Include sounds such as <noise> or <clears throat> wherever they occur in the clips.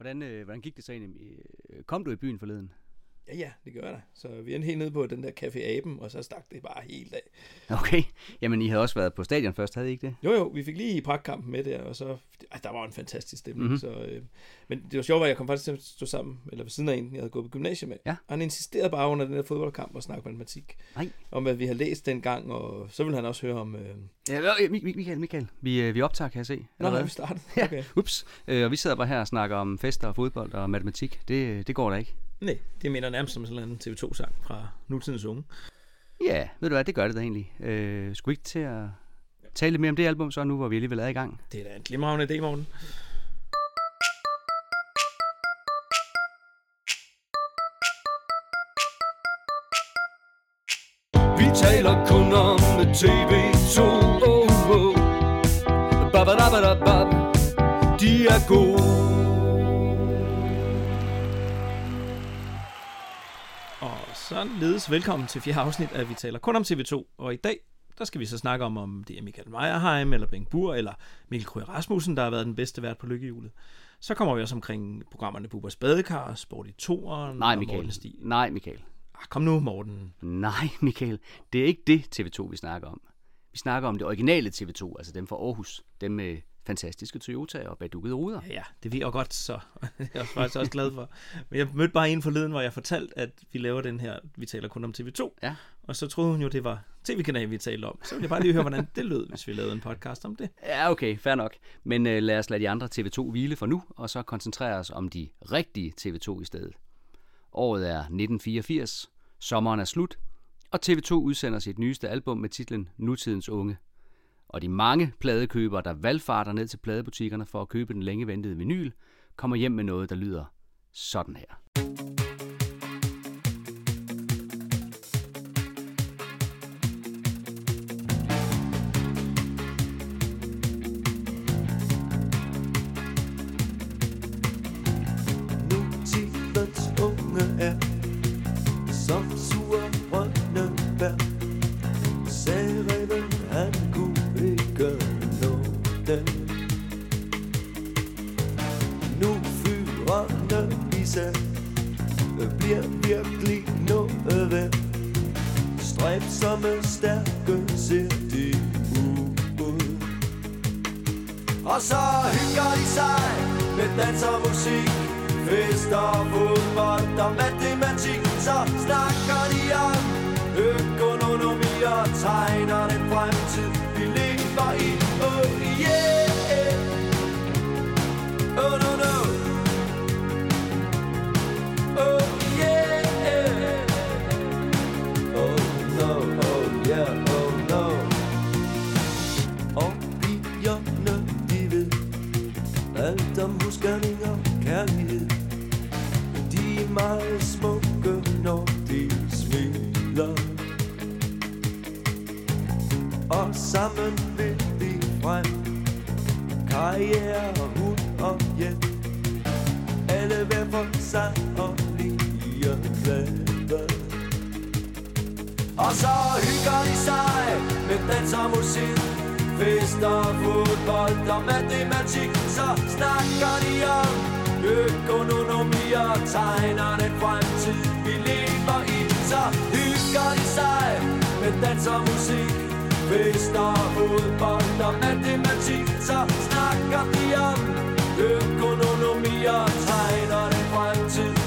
Hvordan, øh, hvordan gik det så egentlig? Øh, kom du i byen forleden? Ja, ja, det gør der. Så vi endte helt nede på den der Café Aben, og så stak det bare helt af. Okay. Jamen, I havde også været på stadion først, havde I ikke det? Jo, jo, vi fik lige pragtkampen med der, og så... Ej, der var en fantastisk stemning, Mhm. mm-hmm. så... Øh, men det var sjovt, at jeg kom faktisk til at stå sammen, eller ved siden af en, jeg havde gået på gymnasiet med. Ja. Og han insisterede bare under den der fodboldkamp at snakke matematik. Nej. Om, hvad vi har læst dengang, og så ville han også høre om... Øh... Ja, øh, Mi- Mi- Michael, Michael. Vi, øh, vi optager, kan jeg se. Nå, har vi startet? <laughs> Ja. Okay. Ups. Øh, og vi sidder bare her og snakker om fester og fodbold og matematik. Det, det går da ikke. Nej, det minder nærmest som sådan en TV2-sang fra nutidens unge. Ja, ved du hvad, det gør det da egentlig. Øh, skulle vi ikke til at tale lidt mere om det album så nu, hvor vi alligevel er i gang? Det er da en glimrende idé, Morten. Vi taler kun om TV2 oh, oh. Babadabadabab. De er gode således velkommen til fjerde afsnit af Vi taler kun om TV2. Og i dag, der skal vi så snakke om, om det er Michael Meyerheim, eller Bengt Bur, eller Mikkel Krøger Rasmussen, der har været den bedste vært på lykkehjulet. Så kommer vi også omkring programmerne Bubers Badekar, Sport i Toren Nej, og Michael. Stig. Nej, Michael. Ah, kom nu, Morten. Nej, <laughs> Michael. Det er ikke det TV2, vi snakker om. Vi snakker om det originale TV2, altså dem fra Aarhus. Dem med fantastiske Toyota og badukkede ruder. Ja, ja, det ved jeg godt, så <laughs> det er jeg faktisk også glad for. Men jeg mødte bare en forleden, hvor jeg fortalte, at vi laver den her, vi taler kun om TV2. Ja. Og så troede hun jo, det var tv-kanalen, vi talte om. Så ville jeg bare lige høre, hvordan det lød, hvis vi lavede en podcast om det. Ja, okay, fair nok. Men øh, lad os lade de andre TV2 hvile for nu, og så koncentrere os om de rigtige TV2 i stedet. Året er 1984, sommeren er slut, og TV2 udsender sit nyeste album med titlen Nutidens Unge. Og de mange pladekøbere, der valgfarter ned til pladebutikkerne for at købe den længe ventede vinyl, kommer hjem med noget, der lyder sådan her. Og så hygger de sig med dans og musik. Fest og fodbold og matematik. Så snakker de om økonomi og tegner den fremtid. Karriere, hund og hjem. Alle hver for sig og bliver glade og så hygger de sig med dans og musik. Fester, fodbold og matematik. Så snakker de om økonomi og tegner den fremtid Vi lever i. Så hygger de sig med dans og musik. Hvis der er fodbold og matematik Så snakker de om økonomi og tegner den fremtid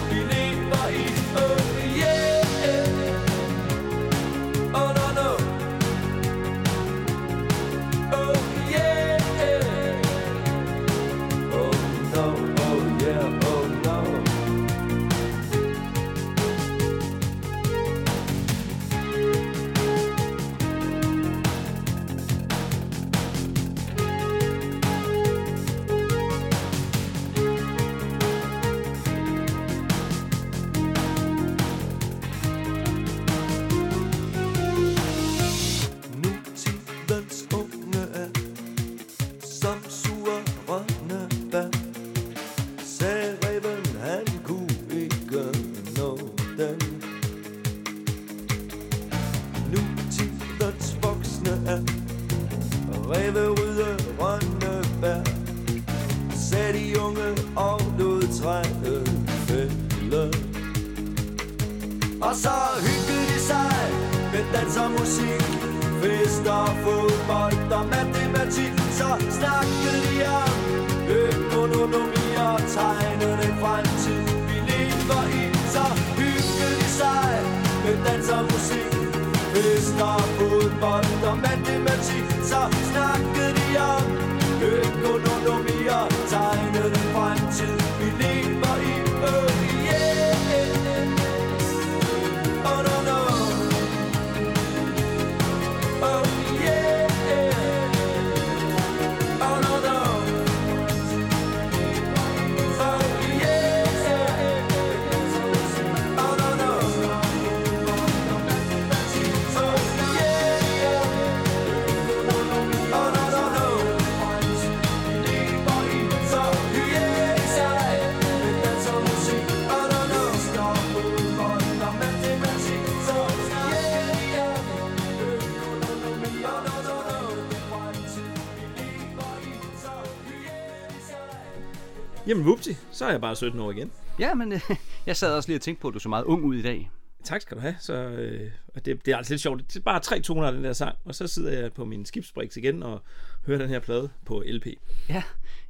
Fester, fodbold og matematik Så snakkede de om økonomier Jamen, vupti, så er jeg bare 17 år igen. Ja, men øh, <laughs> jeg sad også lige og tænkte på, at du så meget ung ud i dag. Tak skal du have. Så, øh, og det, det er altså lidt sjovt. Det er bare tre toner af den der sang, og så sidder jeg på min skibsbriks igen og hører den her plade på LP. Ja,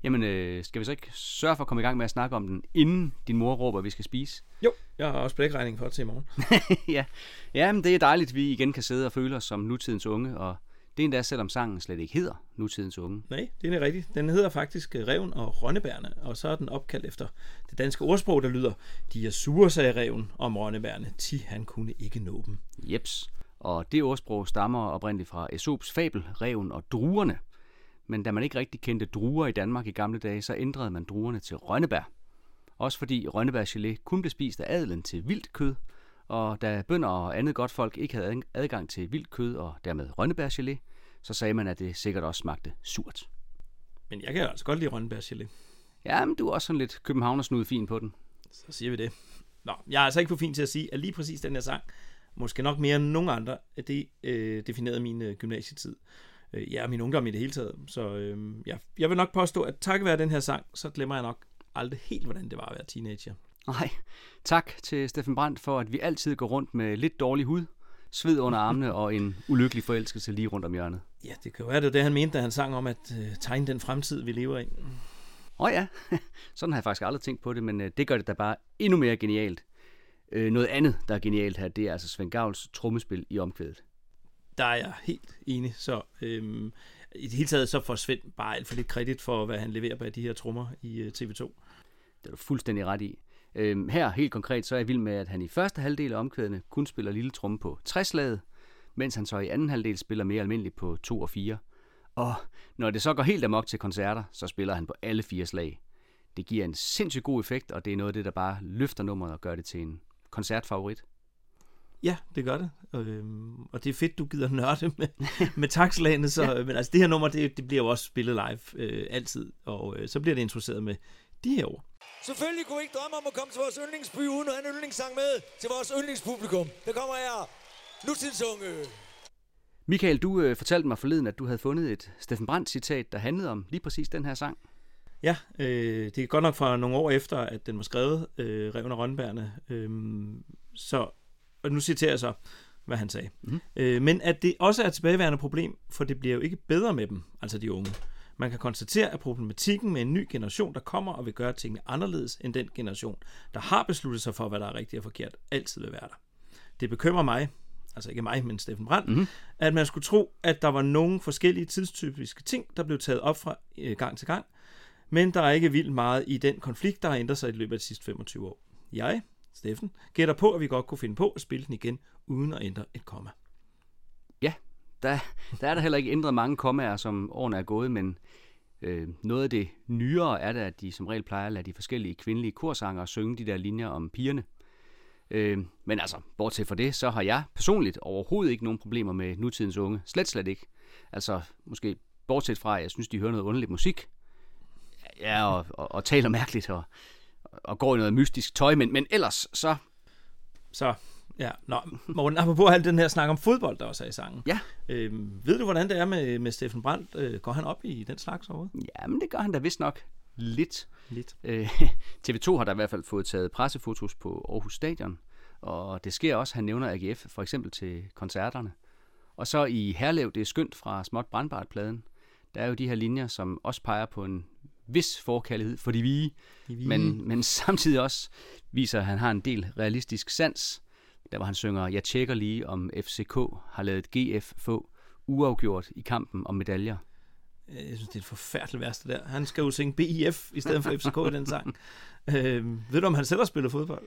jamen øh, skal vi så ikke sørge for at komme i gang med at snakke om den, inden din mor råber, at vi skal spise? Jo, jeg har også blækregning for til i morgen. <laughs> ja. ja, men det er dejligt, at vi igen kan sidde og føle os som nutidens unge, og det er endda selvom sangen slet ikke hedder nutidens unge. Nej, det er rigtigt. Den hedder faktisk øh, Reven og Rønnebærne, og så er den opkaldt efter det danske ordsprog, der lyder, de er sure, sagde reven om Rønnebærne, ti han kunne ikke nå dem. Jeps. Og det ordsprog stammer oprindeligt fra Aesops fabel, Reven og druerne. Men da man ikke rigtig kendte druer i Danmark i gamle dage, så ændrede man druerne til rønnebær. Også fordi rønnebærgelé kun blev spist af adelen til vildt kød, og da bønder og andet godt folk ikke havde adgang til vildt kød og dermed rønnebærgelé, så sagde man, at det sikkert også smagte surt. Men jeg kan altså godt lide Rønnebærgelé. Ja, men du er også sådan lidt københavnersnud fin på den. Så siger vi det. Nå, jeg er altså ikke for fin til at sige, at lige præcis den her sang, måske nok mere end nogen andre, at det øh, definerede min øh, gymnasietid. Øh, ja, min ungdom i det hele taget. Så øh, jeg, jeg vil nok påstå, at takket være den her sang, så glemmer jeg nok aldrig helt, hvordan det var at være teenager. Nej, tak til Steffen Brandt for, at vi altid går rundt med lidt dårlig hud, sved under armene og en ulykkelig forelskelse lige rundt om hjørnet. Ja, det kan jo være, det var det, han mente, da han sang om at øh, tegne den fremtid, vi lever i. Åh oh ja, <laughs> sådan har jeg faktisk aldrig tænkt på det, men øh, det gør det da bare endnu mere genialt. Øh, noget andet, der er genialt her, det er altså Svend Gavls trommespil i omkvædet. Der er jeg helt enig. Så øhm, i det hele taget så får Svend bare alt for lidt kredit for, hvad han leverer bag de her trommer i øh, TV2. Det er du fuldstændig ret i. Øhm, her helt konkret, så er jeg vild med, at han i første halvdel af omkvædene kun spiller lille tromme på 60 laget, mens han så i anden halvdel spiller mere almindeligt på 2 og 4. Og når det så går helt amok til koncerter, så spiller han på alle fire slag. Det giver en sindssygt god effekt, og det er noget af det, der bare løfter nummeret og gør det til en koncertfavorit. Ja, det gør det. Øhm, og det er fedt, du gider nørde med, <laughs> med takslagene. Så, ja. Men altså, det her nummer, det, det bliver jo også spillet live øh, altid. Og øh, så bliver det introduceret med de her ord. Selvfølgelig kunne vi ikke drømme om at komme til vores yndlingsby uden at have en yndlingssang med til vores yndlingspublikum. Der kommer her. Nutidsunge. Michael, du øh, fortalte mig forleden, at du havde fundet et Steffen Brandt citat, der handlede om lige præcis den her sang. Ja, øh, det er godt nok fra nogle år efter, at den var skrevet, øh, Reven og Rønbærne. Øh, så, og nu citerer jeg så, hvad han sagde. Mm. Øh, men at det også er et tilbageværende problem, for det bliver jo ikke bedre med dem, altså de unge. Man kan konstatere, at problematikken med en ny generation, der kommer og vil gøre tingene anderledes end den generation, der har besluttet sig for, hvad der er rigtigt og forkert, altid vil være der. Det bekymrer mig, altså ikke mig, men Steffen Brandt, mm-hmm. at man skulle tro, at der var nogle forskellige tidstypiske ting, der blev taget op fra øh, gang til gang, men der er ikke vildt meget i den konflikt, der har ændret sig i løbet af de sidste 25 år. Jeg, Steffen, gætter på, at vi godt kunne finde på at spille den igen, uden at ændre et komma. Der, der er der heller ikke ændret mange kommaer, som årene er gået, men øh, noget af det nyere er det, at de som regel plejer at lade de forskellige kvindelige korsanger synge de der linjer om pigerne. Øh, men altså, bortset fra det, så har jeg personligt overhovedet ikke nogen problemer med nutidens unge. Slet, slet ikke. Altså, måske bortset fra, at jeg synes, de hører noget underligt musik. Ja, og, og, og taler mærkeligt og, og går i noget mystisk tøj, men, men ellers så... Så, ja. Nå, Morten, apropos alt den her snak om fodbold, der også er i sangen. Ja. Øhm, ved du, hvordan det er med, med Steffen Brandt? Øh, går han op i den slags overhovedet? Ja, men det gør han da vist nok. lidt. Lidt. Øh, <laughs> TV2 har der i hvert fald fået taget pressefotos på Aarhus Stadion, og det sker også, han nævner AGF for eksempel til koncerterne. Og så i Herlev, det er skønt fra Småt Brandbart-pladen, der er jo de her linjer, som også peger på en vis forkærlighed for de vige, De vige. men, men samtidig også viser, at han har en del realistisk sans, der hvor han synger, jeg tjekker lige, om FCK har lavet GF få uafgjort i kampen om medaljer. Øh, Jeg synes, det er et forfærdeligt værste der. Han skal jo synge BIF i stedet for FCK i den sang. <laughs> Øh, ved du, om han selv har spillet fodbold?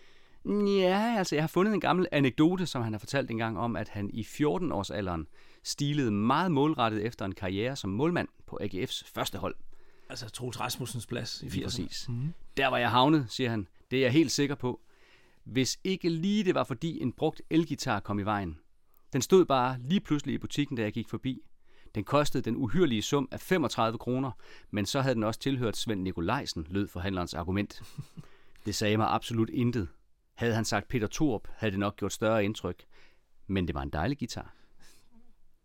Ja, altså jeg har fundet en gammel anekdote, som han har fortalt en gang om, at han i 14-årsalderen stilede meget målrettet efter en karriere som målmand på AGF's første hold. Altså Troels Rasmussens plads i 80'erne. Lige præcis. Mhm. Der var jeg havnet, siger han. Det er jeg helt sikker på. Hvis ikke lige det var fordi en brugt elgitar kom i vejen. Den stod bare lige pludselig i butikken, da jeg gik forbi. Den kostede den uhyrlige sum af 35 kroner, men så havde den også tilhørt Svend Nikolajsen, lød forhandlerens argument. Det sagde mig absolut intet. Havde han sagt Peter Torp, havde det nok gjort større indtryk. Men det var en dejlig guitar.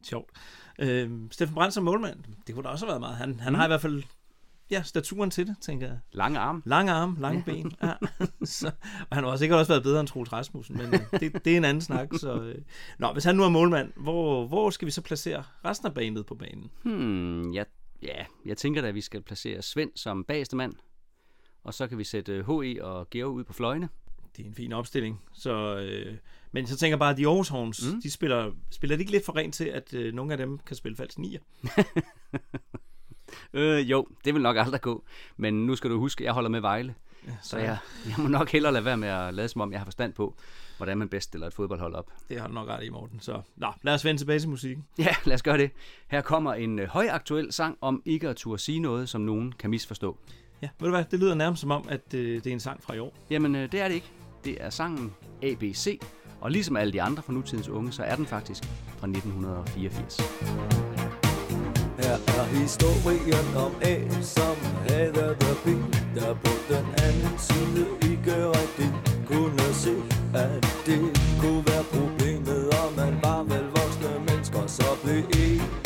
Sjovt. Øh, Steffen Brandt som målmand, det kunne da også have været meget. Han, han har i hvert fald ja, staturen til det, tænker jeg. Lange arm. Lange arme, lange ben. Ja. <laughs> så, og han har sikkert også været bedre end Troels Rasmussen, men øh, det, det er en anden snak. Så, øh. Nå, hvis han nu er målmand, hvor, hvor skal vi så placere resten af banet på banen? Hmm, ja, ja, jeg tænker da, at vi skal placere Svend som bageste mand. Og så kan vi sætte H.E. og Georg ud på fløjene. Det er en fin opstilling. Så, øh, men så tænker jeg bare, at de Aarhus Horns, mm. de spiller, spiller de ikke lidt for rent til, at øh, nogle af dem kan spille falsk nier? <laughs> Øh, jo, det vil nok aldrig gå. Men nu skal du huske, at jeg holder med Vejle. Ja, Så jeg, jeg må nok hellere lade være med at lade som om, jeg har forstand på, hvordan man bedst stiller et fodboldhold op. Det har du nok ret i, Morten. Så nå, lad os vende tilbage til musikken. <laughs> Ja, lad os gøre det. Her kommer en øh, højaktuel sang om ikke at turde sige noget, som nogen kan misforstå. Ja, ved du hvad, det lyder nærmest som om, at øh, det er en sang fra i år. Jamen, øh, det er det ikke. Det er sangen ABC, og ligesom alle de andre fra nutidens unge, så er den faktisk fra 1984. Her er historien om A, som hader the B, der på den anden side ikke rigtig kunne se, at det kunne være problemet, og man var vel voksne mennesker, så blev ikke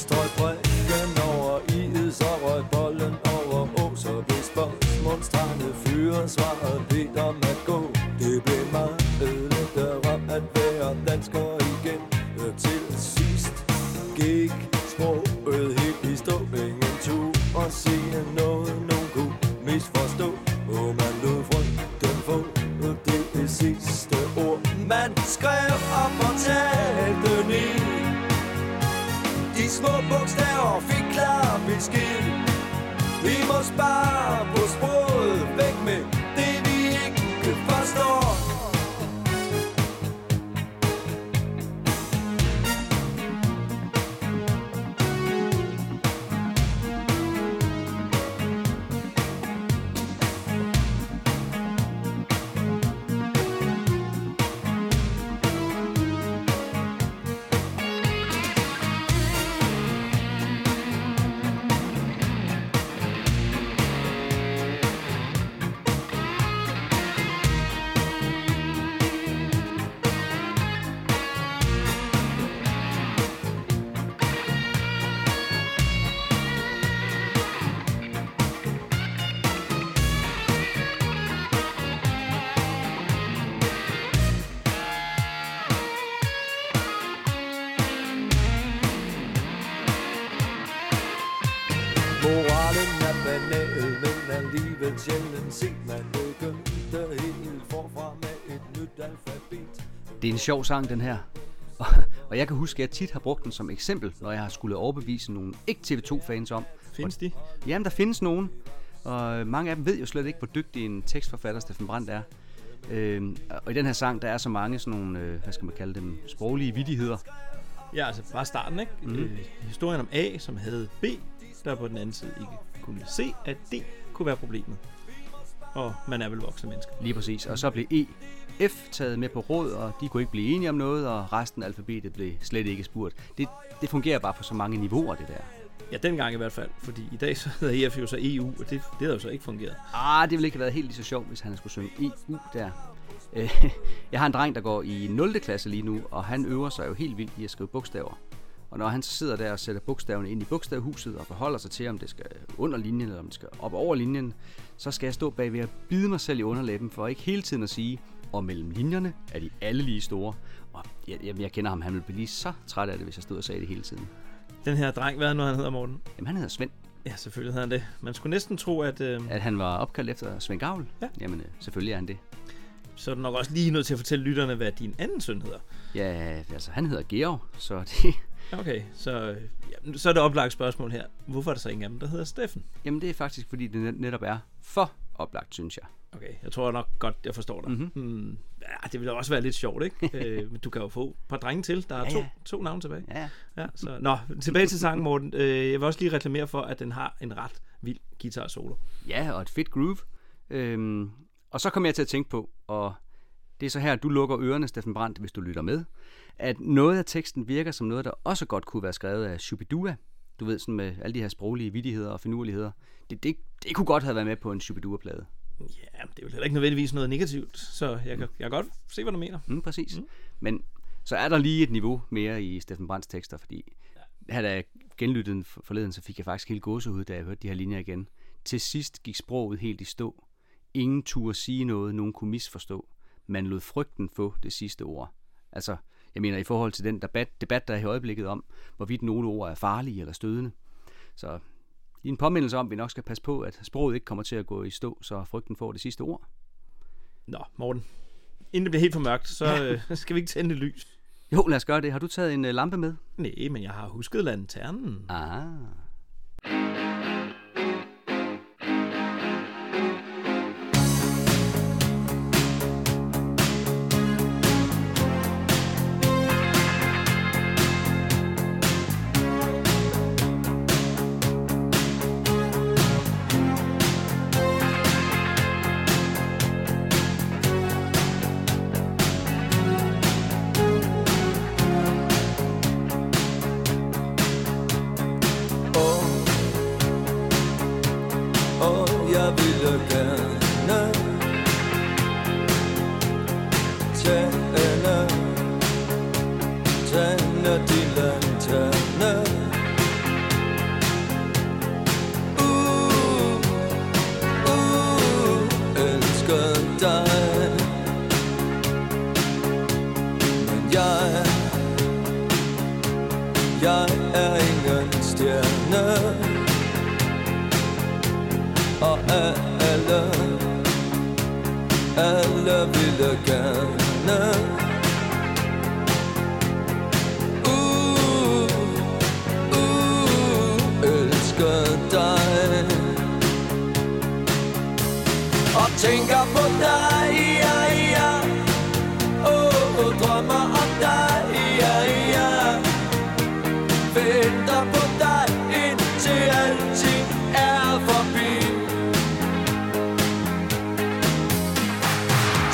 strøg prikken over i'et Så røg bollen over å Så blev spørgsmålstegnet fyret Svaret bedt om at gå. Det blev meget lettere at være dansker igen øh, Til sidst gik sproget helt i stå. Ingen tur og sige noget Nogen kunne misforstå. Og man lod frygten få øh, det er sidste ord Man skrev og fortalte små bogstaver fik klar besked Vi må spare på sprog. Det er en sjov sang, den her. Og- Og jeg kan huske, at jeg tit har brugt den som eksempel, når jeg har skulle overbevise nogle ikke TV2-fans om. Findes de? Jamen, der findes nogen, og mange af dem ved jo slet ikke, hvor dygtig en tekstforfatter Steffen Brandt er. Øhm, og i den her sang, der er så mange sådan nogle, øh, hvad skal man kalde dem, sproglige vidigheder. Ja, altså bare starten, ikke? Mm. Øh, historien om A, som havde B, der på den anden side ikke kunne se, at D kunne være problemet. Og man er vel voksne mennesker. Lige præcis. Og så blev E, F taget med på råd, og de kunne ikke blive enige om noget, og resten af alfabetet blev slet ikke spurgt. Det, det fungerer bare på så mange niveauer, det der. Ja, dengang i hvert fald, fordi i dag så hedder EF jo så EU, og det, det havde jo så ikke fungeret. Ah, det ville ikke have været helt lige så sjovt, hvis han skulle synge EU der. Øh, <laughs> Jeg har en dreng, der går i 0. klasse lige nu, og han øver sig jo helt vildt i at skrive bogstaver. Og når han så sidder der og sætter bogstaverne ind i bogstavhuset og forholder sig til, om det skal under linjen eller om det skal op over linjen, så skal jeg stå bagved og bide mig selv i underlæben for ikke hele tiden at sige, og mellem linjerne er de alle lige store. Og jeg, jeg, jeg kender ham, han ville blive lige så træt af det, hvis jeg stod og sagde det hele tiden. Den her dreng, hvad er nu, han hedder, Morten? Jamen, han hedder Svend. Ja, selvfølgelig hedder han det. Man skulle næsten tro, at øh, At han var opkaldt efter Svend Gavl? Ja. Jamen, øh, selvfølgelig er han det. så er du nok også lige nødt til at fortælle lytterne, hvad din anden søn hedder. Ja, altså han hedder Georg, så <laughs> det, Okay, så, ja, så er det oplagt spørgsmål her. Hvorfor er der så ingen af dem, der hedder Steffen? jamen, det er faktisk, fordi det net- netop er for oplagt, synes jeg. Okay, jeg tror nok godt, jeg forstår dig. Mhm. Mm, ja, det ville også være lidt sjovt, ikke? <laughs> øh, men du kan jo få et par drenge til. Der er Ja, to, ja. to navne tilbage. Ja, Ja, så, nå, tilbage til sangen, Morten. Øh, jeg vil også lige reklamere for, at den har en ret vild guitar solo. ja og et fedt groove. Øhm, og så kom jeg til at tænke på, og det er så her, du lukker ørerne, Steffen Brandt, hvis du lytter med, at noget af teksten virker som noget, der også godt kunne være skrevet af Shubidua. Du ved, sådan med alle de her sproglige vidigheder og finurligheder. Det, det, det kunne godt have været med på en Shubidua-plade. Ja, men det er jo heller ikke nødvendigvis noget negativt, så jeg kan, jeg kan godt se, hvad du mener. Mm, præcis. Mm. Men så er der lige et niveau mere i Steffen Brandts tekster, fordi her da jeg genlyttede den for- forleden, så fik jeg faktisk helt gåsehud, da jeg hørte de her linjer igen. Til sidst gik sproget helt i stå. Ingen turde sige noget, nogen kunne misforstå. Man lod frygten få det sidste ord. Altså, jeg mener i forhold til den debat, debat der er i øjeblikket om, hvorvidt nogle ord er farlige eller stødende. Så lige en påmindelse om, at vi nok skal passe på, at sproget ikke kommer til at gå i stå, så frygten får det sidste ord. Nå, Morten. Inden det bliver helt for mørkt, så øh, <laughs> skal vi ikke tænde lys. Jo, lad os gøre det. Har du taget en øh, lampe med? Nej, men jeg har husket lanternen. Ah.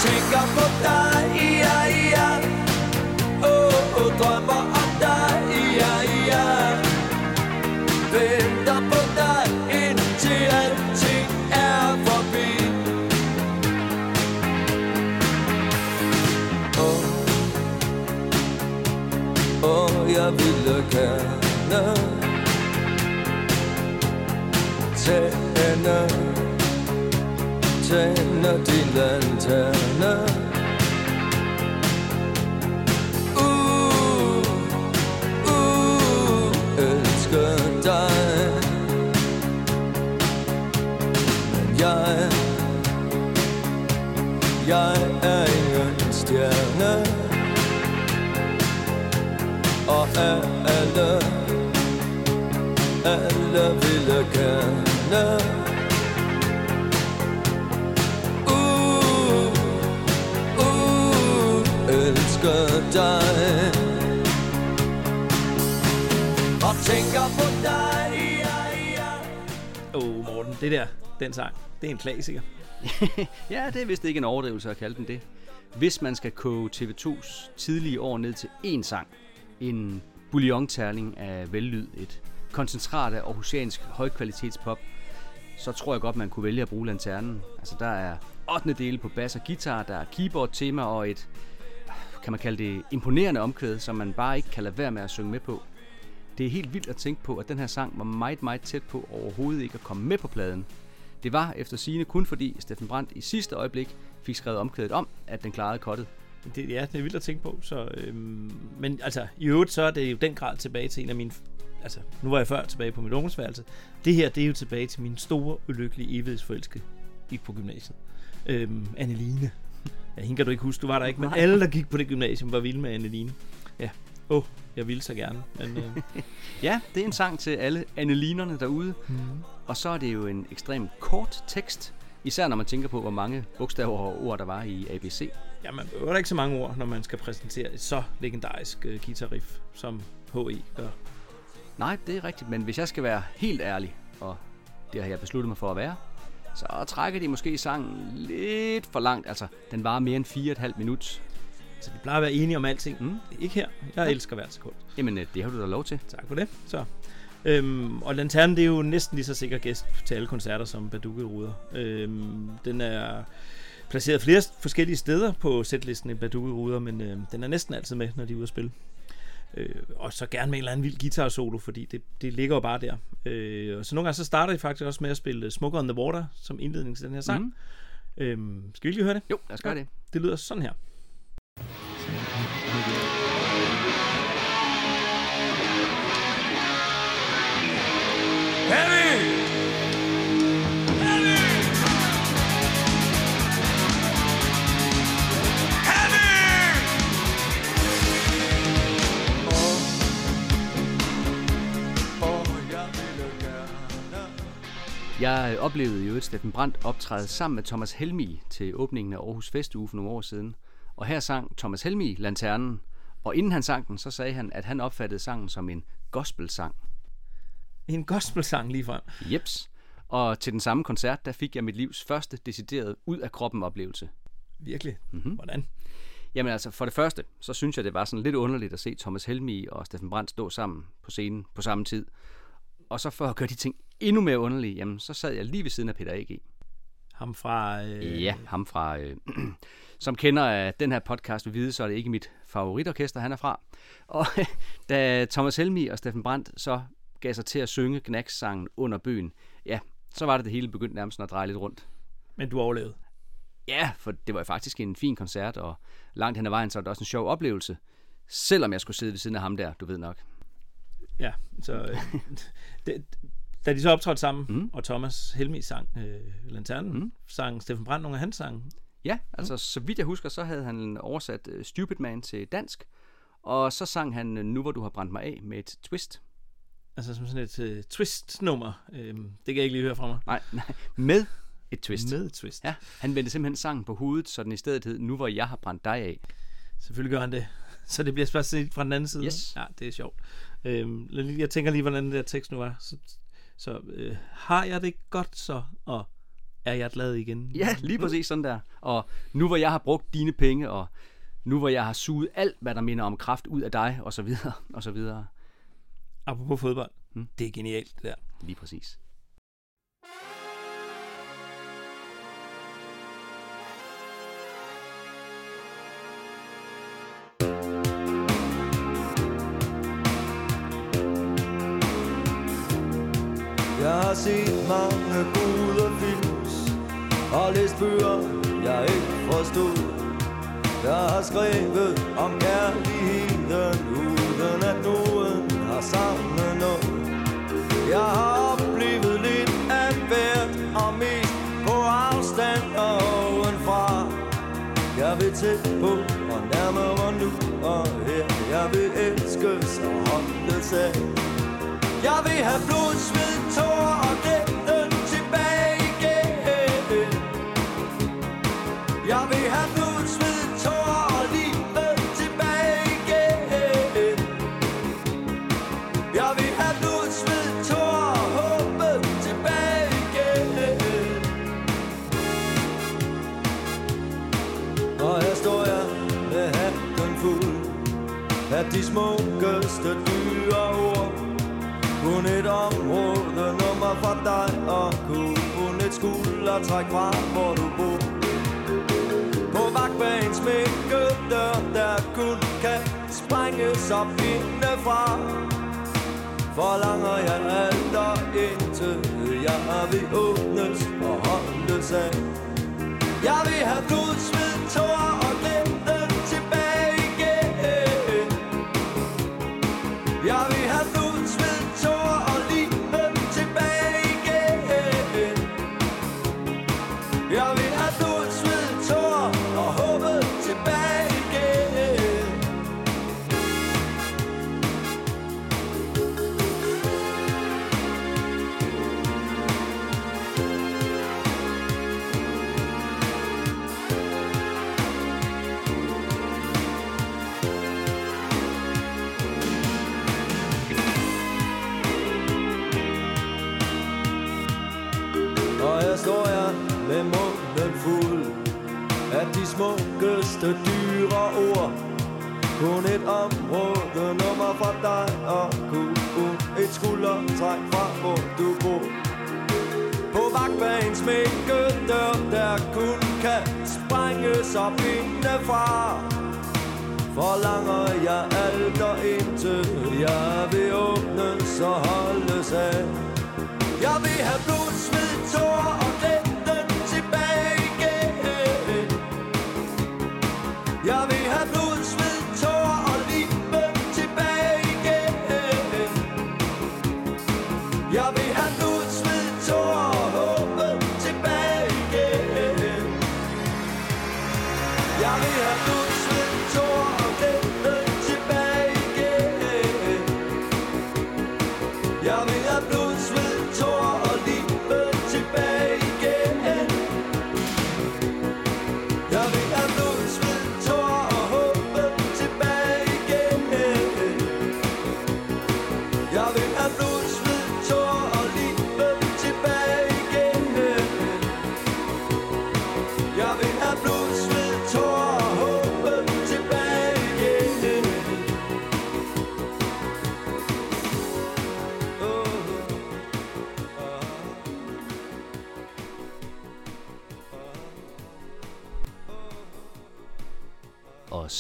Tænker på dig, ja, ja. Åh, oh, drømmer om dig, ja, ja. Venter på dig indtil alting er forbi. Åh oh jeg ville gerne tænde, tænder din lanterne. Uh, uh, elsker dig. Men jeg, jeg er ingen stjerne og er alle, alle ville gerne. Elsker dig. Og tænker på dig, ja, ja. Åh, oh, Morten, det der, den sang, det er en klassiker. <laughs> ja, det er vist ikke en overdrivelse at kalde den det. Hvis man skal koge TV2's tidlige år ned til én sang, en bouillon-terling af vellyd, et koncentrat af aarhusiansk højkvalitetspop, så tror jeg godt, man kunne vælge at bruge lanternen. Altså, der er 8. dele på bas og guitar, der er keyboard-tema og et, kan man kalde det, imponerende omkvæd, som man bare ikke kan lade være med at synge med på. Det er helt vildt at tænke på, at den her sang var meget, meget tæt på overhovedet ikke at komme med på pladen. Det var efter sigende kun fordi Steffen Brandt i sidste øjeblik fik skrevet omkvædet om, at den klarede kottet. Det, ja, det er vildt at tænke på. Så, øhm, men altså, i øvrigt så er det jo den grad tilbage til en af mine... Altså, nu var jeg før tilbage på mit ungdomsværelse. Det her, det er jo tilbage til min store, ulykkelige evighedsforelske i på gymnasiet. Øhm, Anneline. Ja, hende kan du ikke huske, du var der ikke, men Nej. alle, der gik på det gymnasium, var vilde med Anneline. Ja, åh, oh, jeg ville så gerne. Men, øh, <laughs> Ja, det er en sang til alle annelinerne derude. mm. Og så er det jo en ekstremt kort tekst, især når man tænker på, hvor mange bogstaver og ord der var i ABC. Ja, man behøver da ikke så mange ord, når man skal præsentere et så legendarisk uh, guitarriff, som H.E. gør. Nej, det er rigtigt, men hvis jeg skal være helt ærlig, og det har jeg besluttet mig for at være, så trækker de måske sangen lidt for langt. Altså, den var mere end 4,5 minut. Så vi plejer at være enige om alting. Mm. Ikke her. Jeg elsker hvert sekund. Jamen, øh, det har du da lov til. Tak for det. Så. Øhm, og Lanternen, det er jo næsten lige så sikker gæst til alle koncerter som Baduke Ruder. Øhm, den er placeret flere forskellige steder på setlisten i Baduke Ruder, men øh, den er næsten altid med, når de er ude at spille. Øh, og så gerne med en eller anden vild guitar solo, fordi det, det ligger jo bare der. Øh, og så nogle gange så starter de faktisk også med at spille Smoker on the Water som indledning til den her sang. Mm. Øhm, skal vi lige høre det? Jo, lad os gøre det. Det lyder sådan her. Jeg oplevede jo et Steffen Brandt optræde sammen med Thomas Helmi til åbningen af Aarhus Festuge for nogle år siden. Og her sang Thomas Helmi Lanternen, og inden han sang den, så sagde han, at han opfattede sangen som en gospelsang. En gospelsang lige frem. Jeps. Og til den samme koncert, der fik jeg mit livs første decideret ud af kroppen oplevelse. Virkelig. Mhm. Mm-hmm. Hvordan? Jamen altså, for det første, så synes jeg, det var sådan lidt underligt at se Thomas Helmi og Steffen Brandt stå sammen på scenen på samme tid. Og så for at gøre de ting endnu mere underlige, jamen så sad jeg lige ved siden af Peter A.G. Ham fra... Øh, Ja, ham fra... Øh, <clears throat> som kender af den her podcast vil vide, så er det ikke mit favoritorkester, han er fra. Og <laughs> da Thomas Helmi og Steffen Brandt så gav sig til at synge Knacks-sangen under bøen, ja, så var det det hele begyndt nærmest at dreje lidt rundt. Men du overlevede. Ja, for det var faktisk en fin koncert, og langt hen ad vejen, så var det også en sjov oplevelse. Selvom jeg skulle sidde ved siden af ham der, du ved nok. Ja, så... Øh, det, da de så optrådte sammen, Mm. mm. og Thomas Helmi sang øh, Lanternen, Mm. mm. sang Steffen Brandt nogle af hans sange. Ja, altså så vidt jeg husker, så havde han oversat uh, Stupid Man til dansk, og så sang han uh, Nu hvor du har brændt mig af med et twist. Altså som sådan et øh, twist-nummer. Øh, det kan jeg ikke lige høre fra mig. Nej, nej, med et twist. Med et twist. Ja, han vendte simpelthen sangen på hovedet, så den i stedet hed Nu hvor jeg har brændt dig af. Selvfølgelig gør han det. Så det bliver set fra den anden side. Yes. Ja, det er sjovt. Øhm, lige- jeg tænker lige, hvordan den der tekst nu var. Så, så øh, har jeg det godt så, og er jeg glad igen? Ja, lige præcis sådan der. Og nu hvor jeg har brugt dine penge, og nu hvor jeg har suget alt, hvad der minder om kraft ud af dig, og så videre, <laughs> og så videre. Apropos fodbold. Mm. Det er genialt, det der. Lige præcis. Har set mange gode films Og læst bøger, jeg ikke forstod. Jeg har skrevet om kærligheden Uden at nogen har savnet noget Jeg har oplevet lidt af hvert Og mest på afstand og ovenfra Jeg vil tæt på og nærmere nu og her. Jeg vil elskes og holdes af jeg vil have blod, sved, dig og kun et skuldertræk fra, hvor du bor. På vagtbanens dør, der kun kan sprænges op indefra Forlanger jeg alt og intet Jeg vil åbnes og holdes af Jeg vil have blod, sved, tårer smukkeste dyre ord. Kun et område nummer for dig og kun Et skuldertræk fra hvor du bor. På vagtbanens dør Der kun kan sprænges op indefra. Forlanger jeg alt og intet? Jeg vil åbnes og holdes af. Jeg vil have blod, sved, tårer og glæd Jeg vil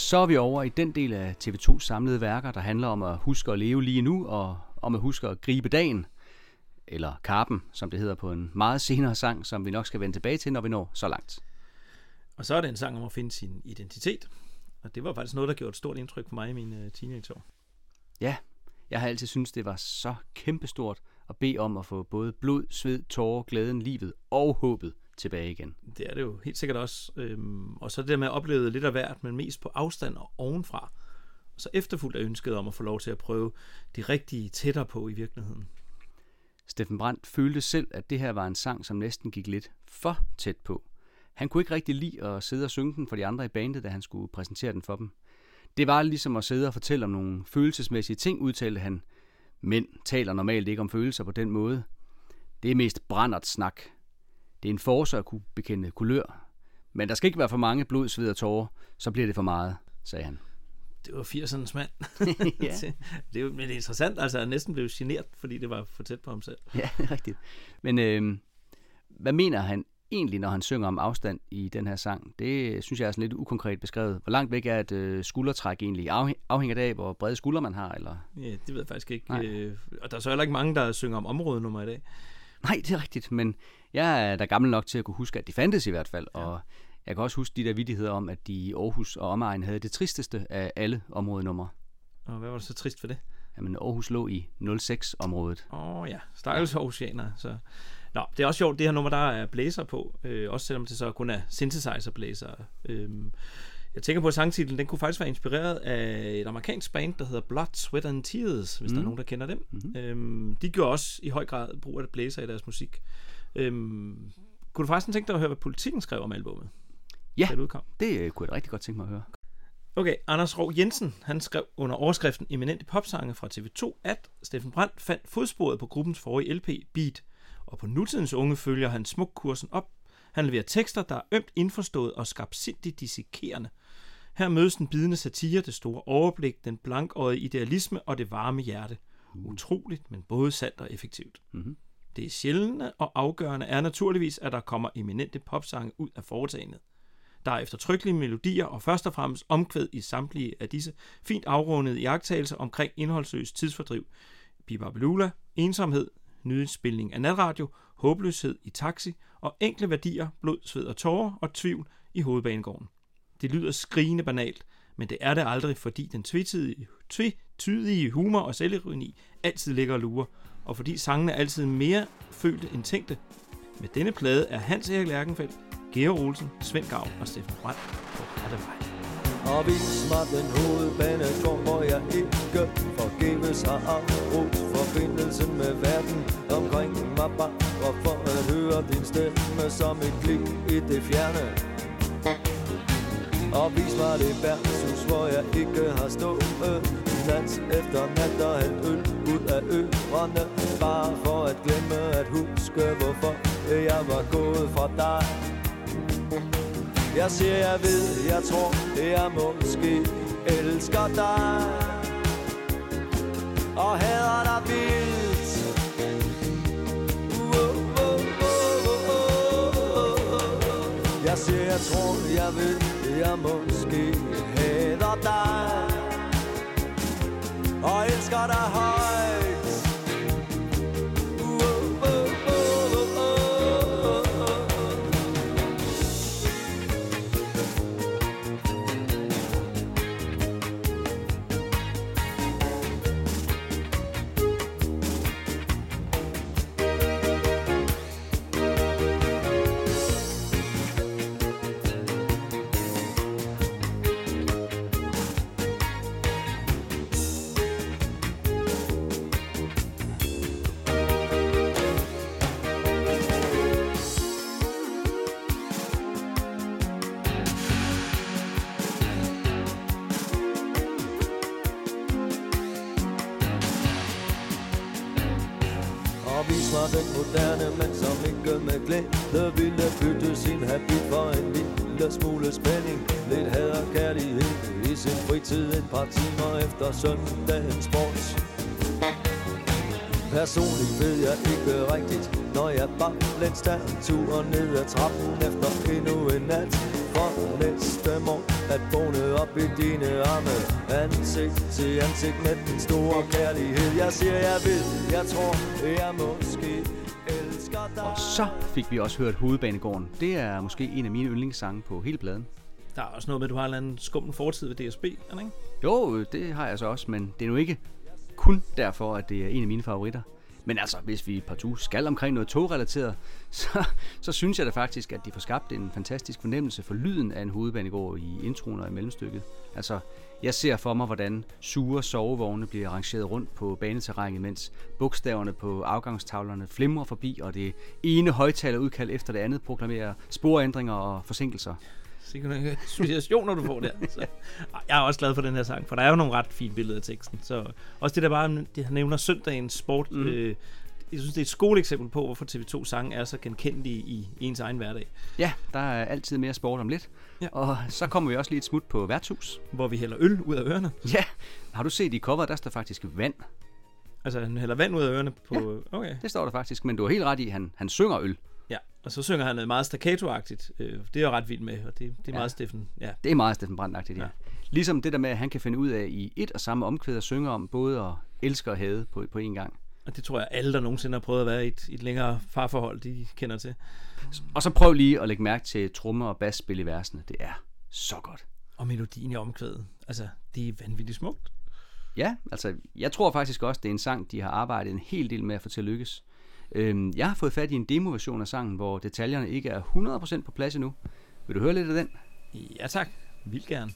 så er vi over i den del af TV2's samlede værker, der handler om at huske at leve lige nu, og om at huske at gribe dagen, eller karpen, som det hedder på en meget senere sang, som vi nok skal vende tilbage til, når vi når så langt. Og så er det en sang om at finde sin identitet. Og det var faktisk noget, der gjorde et stort indtryk på mig i mine teenageår. Ja, jeg har altid syntes, det var så kæmpestort at bede om at få både blod, sved, tårer, glæden, livet og håbet tilbage igen. Det er det jo helt sikkert også. Øhm, og så det der med at opleve lidt af hvert, men mest på afstand og ovenfra. Og så efterfuldt af ønsket om at få lov til at prøve de rigtige tættere på i virkeligheden. Steffen Brandt følte selv, at det her var en sang, som næsten gik lidt for tæt på. Han kunne ikke rigtig lide at sidde og synge den for de andre i bandet, da han skulle præsentere den for dem. Det var ligesom at sidde og fortælle om nogle følelsesmæssige ting, udtalte han. Mænd taler normalt ikke om følelser på den måde. Det er mest brændert snak. Det er en force at kunne bekende kulør. Men der skal ikke være for mange blod, sved og tårer, så bliver det for meget, sagde han. Det var 80'ernes mand. <laughs> <laughs> Ja. det er men det er interessant, altså jeg næsten blev generet, fordi det var for tæt på ham selv. Ja, <laughs> rigtigt. Men øh, hvad mener han egentlig, når han synger om afstand i den her sang? Det synes jeg er sådan lidt ukonkret beskrevet. Hvor langt væk er et øh, skuldertræk egentlig? Afhæ- afhænger det af, hvor brede skuldre man har? Eller? Ja, det ved jeg faktisk ikke. Nej. Øh, og der er så heller ikke mange, der synger om områdenummer i dag. Nej, det er rigtigt, men jeg er da gammel nok til at kunne huske, at de fandtes i hvert fald. Ja. Og jeg kan også huske de der vidigheder om, at de i Aarhus og omegn havde det tristeste af alle områdenumre. Og hvad var det så trist for det? Jamen, Aarhus lå i 06-området. Åh oh, ja, stakkels Aarhusianer. Så. Nå, det er også sjovt, det her nummer, der er blæser på. Øh, også selvom det så kun er synthesizer blæser. Øh, jeg tænker på, at sangtitlen, den kunne faktisk være inspireret af et amerikansk band, der hedder Blood, Sweat and Tears, hvis mm. der er nogen, der kender dem. Mm-hmm. Øh, de gjorde også i høj grad brug af blæser i deres musik. Øh, kunne du forresten tænke dig at høre, hvad politikken skrev om albummet? Ja, det udkom? det øh, kunne jeg rigtig godt tænke mig at høre. Okay, Anders Rov Jensen, han skrev under overskriften Eminente popsange fra TV2, at Steffen Brandt fandt fodsporet på gruppens forrige LP, Beat, og på nutidens unge følger han smuk kursen op. Han leverer tekster, der er ømt indforstået og skabsindigt dissekerende. Her mødes den bidende satire, det store overblik, den blankøjede idealisme og det varme hjerte. Utroligt, men både sandt og effektivt. Mhm. Det sjældne og afgørende er naturligvis, at der kommer eminente popsange ud af foretagendet. Der er eftertrykkelige melodier og først og fremmest omkvæd i samtlige af disse fint afrundede jagttagelser omkring indholdsløs tidsfordriv. Bibabelula, ensomhed, nyhedsspilning af natradio, håbløshed i taxi og enkle værdier, blod, sved og tårer og tvivl i hovedbanegården. Det lyder skrigende banalt, men det er det aldrig, fordi den tvetydige, tvetydige humor og selvironi altid ligger og lurer, og fordi sangene er altid mere følte end tænkte. Med denne plade er Hans Erik Lærkenfeldt, Georg Olsen, Svend Gav og Steffen Brandt på rette. Og vis mig den hovedbanegård, hvor jeg ikke forgæves har afbrudt forbindelsen med verden omkring mig bare for at høre din stemme som et klik i det fjerne. Og vis mig det værtshus, hvor jeg ikke har stået nat efter nat og hældt øl ud af ørerne. Bare for at glemme at huske, hvorfor jeg var gået fra dig. Jeg siger, jeg ved, jeg tror, jeg måske elsker dig. Og hader dig vildt. Uh, uh, uh. Jeg siger, jeg tror, jeg ved, jeg måske hader dig. Og elsker dig højt Uh, den moderne mand, som ikke med glæde ville bytte sin habit for en lille smule spænding. Lidt had og kærlighed i sin fritid et par timer efter søndagens sport. Personligt ved jeg ikke rigtigt, når jeg bare lidt tager tur ned ad trappen efter endnu en nat. For næste morgen at vågne op i dine arme Ansigt til ansigt med den store kærlighed Jeg siger jeg ved, jeg tror, jeg måske så fik vi også hørt Hovedbanegården. Det er måske en af mine yndlingssange på hele pladen. Der er også noget med, at du har en eller anden skummel fortid ved DSB, er der ikke? Jo, det har jeg så også, men det er nu ikke kun derfor, at det er en af mine favoritter. Men altså, hvis vi partout skal omkring noget togrelateret, <laughs> så, så synes jeg da faktisk, at de får skabt en fantastisk fornemmelse for lyden af en hovedbanegård i introen og i mellemstykket. Altså, jeg ser for mig, hvordan sure sovevogne bliver arrangeret rundt på baneterrænet, mens bogstaverne på afgangstavlerne flimrer forbi, og det ene højtalerudkald efter det andet proklamerer sporændringer og forsinkelser. Sikkert nogle associationer, du får der. Så. <laughs> Jeg er også glad for den her sang, for der er jo nogle ret fine billeder af teksten. Så også det der bare, det han nævner søndagens sport. Mm. Øh, jeg synes, det er et skoleeksempel på, hvorfor TV2 sange er så genkendelige i ens egen hverdag. Ja, der er altid mere sport om lidt. Ja. Og så kommer vi også lige et smut på værtshus. Hvor vi hælder øl ud af ørerne. Ja, har du set i coveret, der står faktisk vand. Altså, han hælder vand ud af ørerne på... Okay. Det står der faktisk, men du har helt ret i, han, han synger øl. Ja, og så synger han noget meget staccato-agtigt. Øh, det er jeg ret vild med, og det, det er Ja. meget Steffen. Ja. Det er meget Steffen ja. Ja. ja. Ligesom det der med, at han kan finde ud af i et og samme omkvæd at synge om både at elske og hade på, på én gang. Og det tror jeg, alle, der nogensinde har prøvet at være i et, et længere farforhold, de kender til. Og så prøv lige at lægge mærke til trommer og basspil i versene. Det er så godt. Og melodien i omkvædet. Altså, det er vanvittigt smukt. Ja, altså jeg tror faktisk også, det er en sang, de har arbejdet en hel del med at få til at lykkes. Øhm, jeg har fået fat i en demoversion af sangen, hvor detaljerne ikke er 100% på plads endnu. Vil du høre lidt af den? Ja tak, vildt gerne.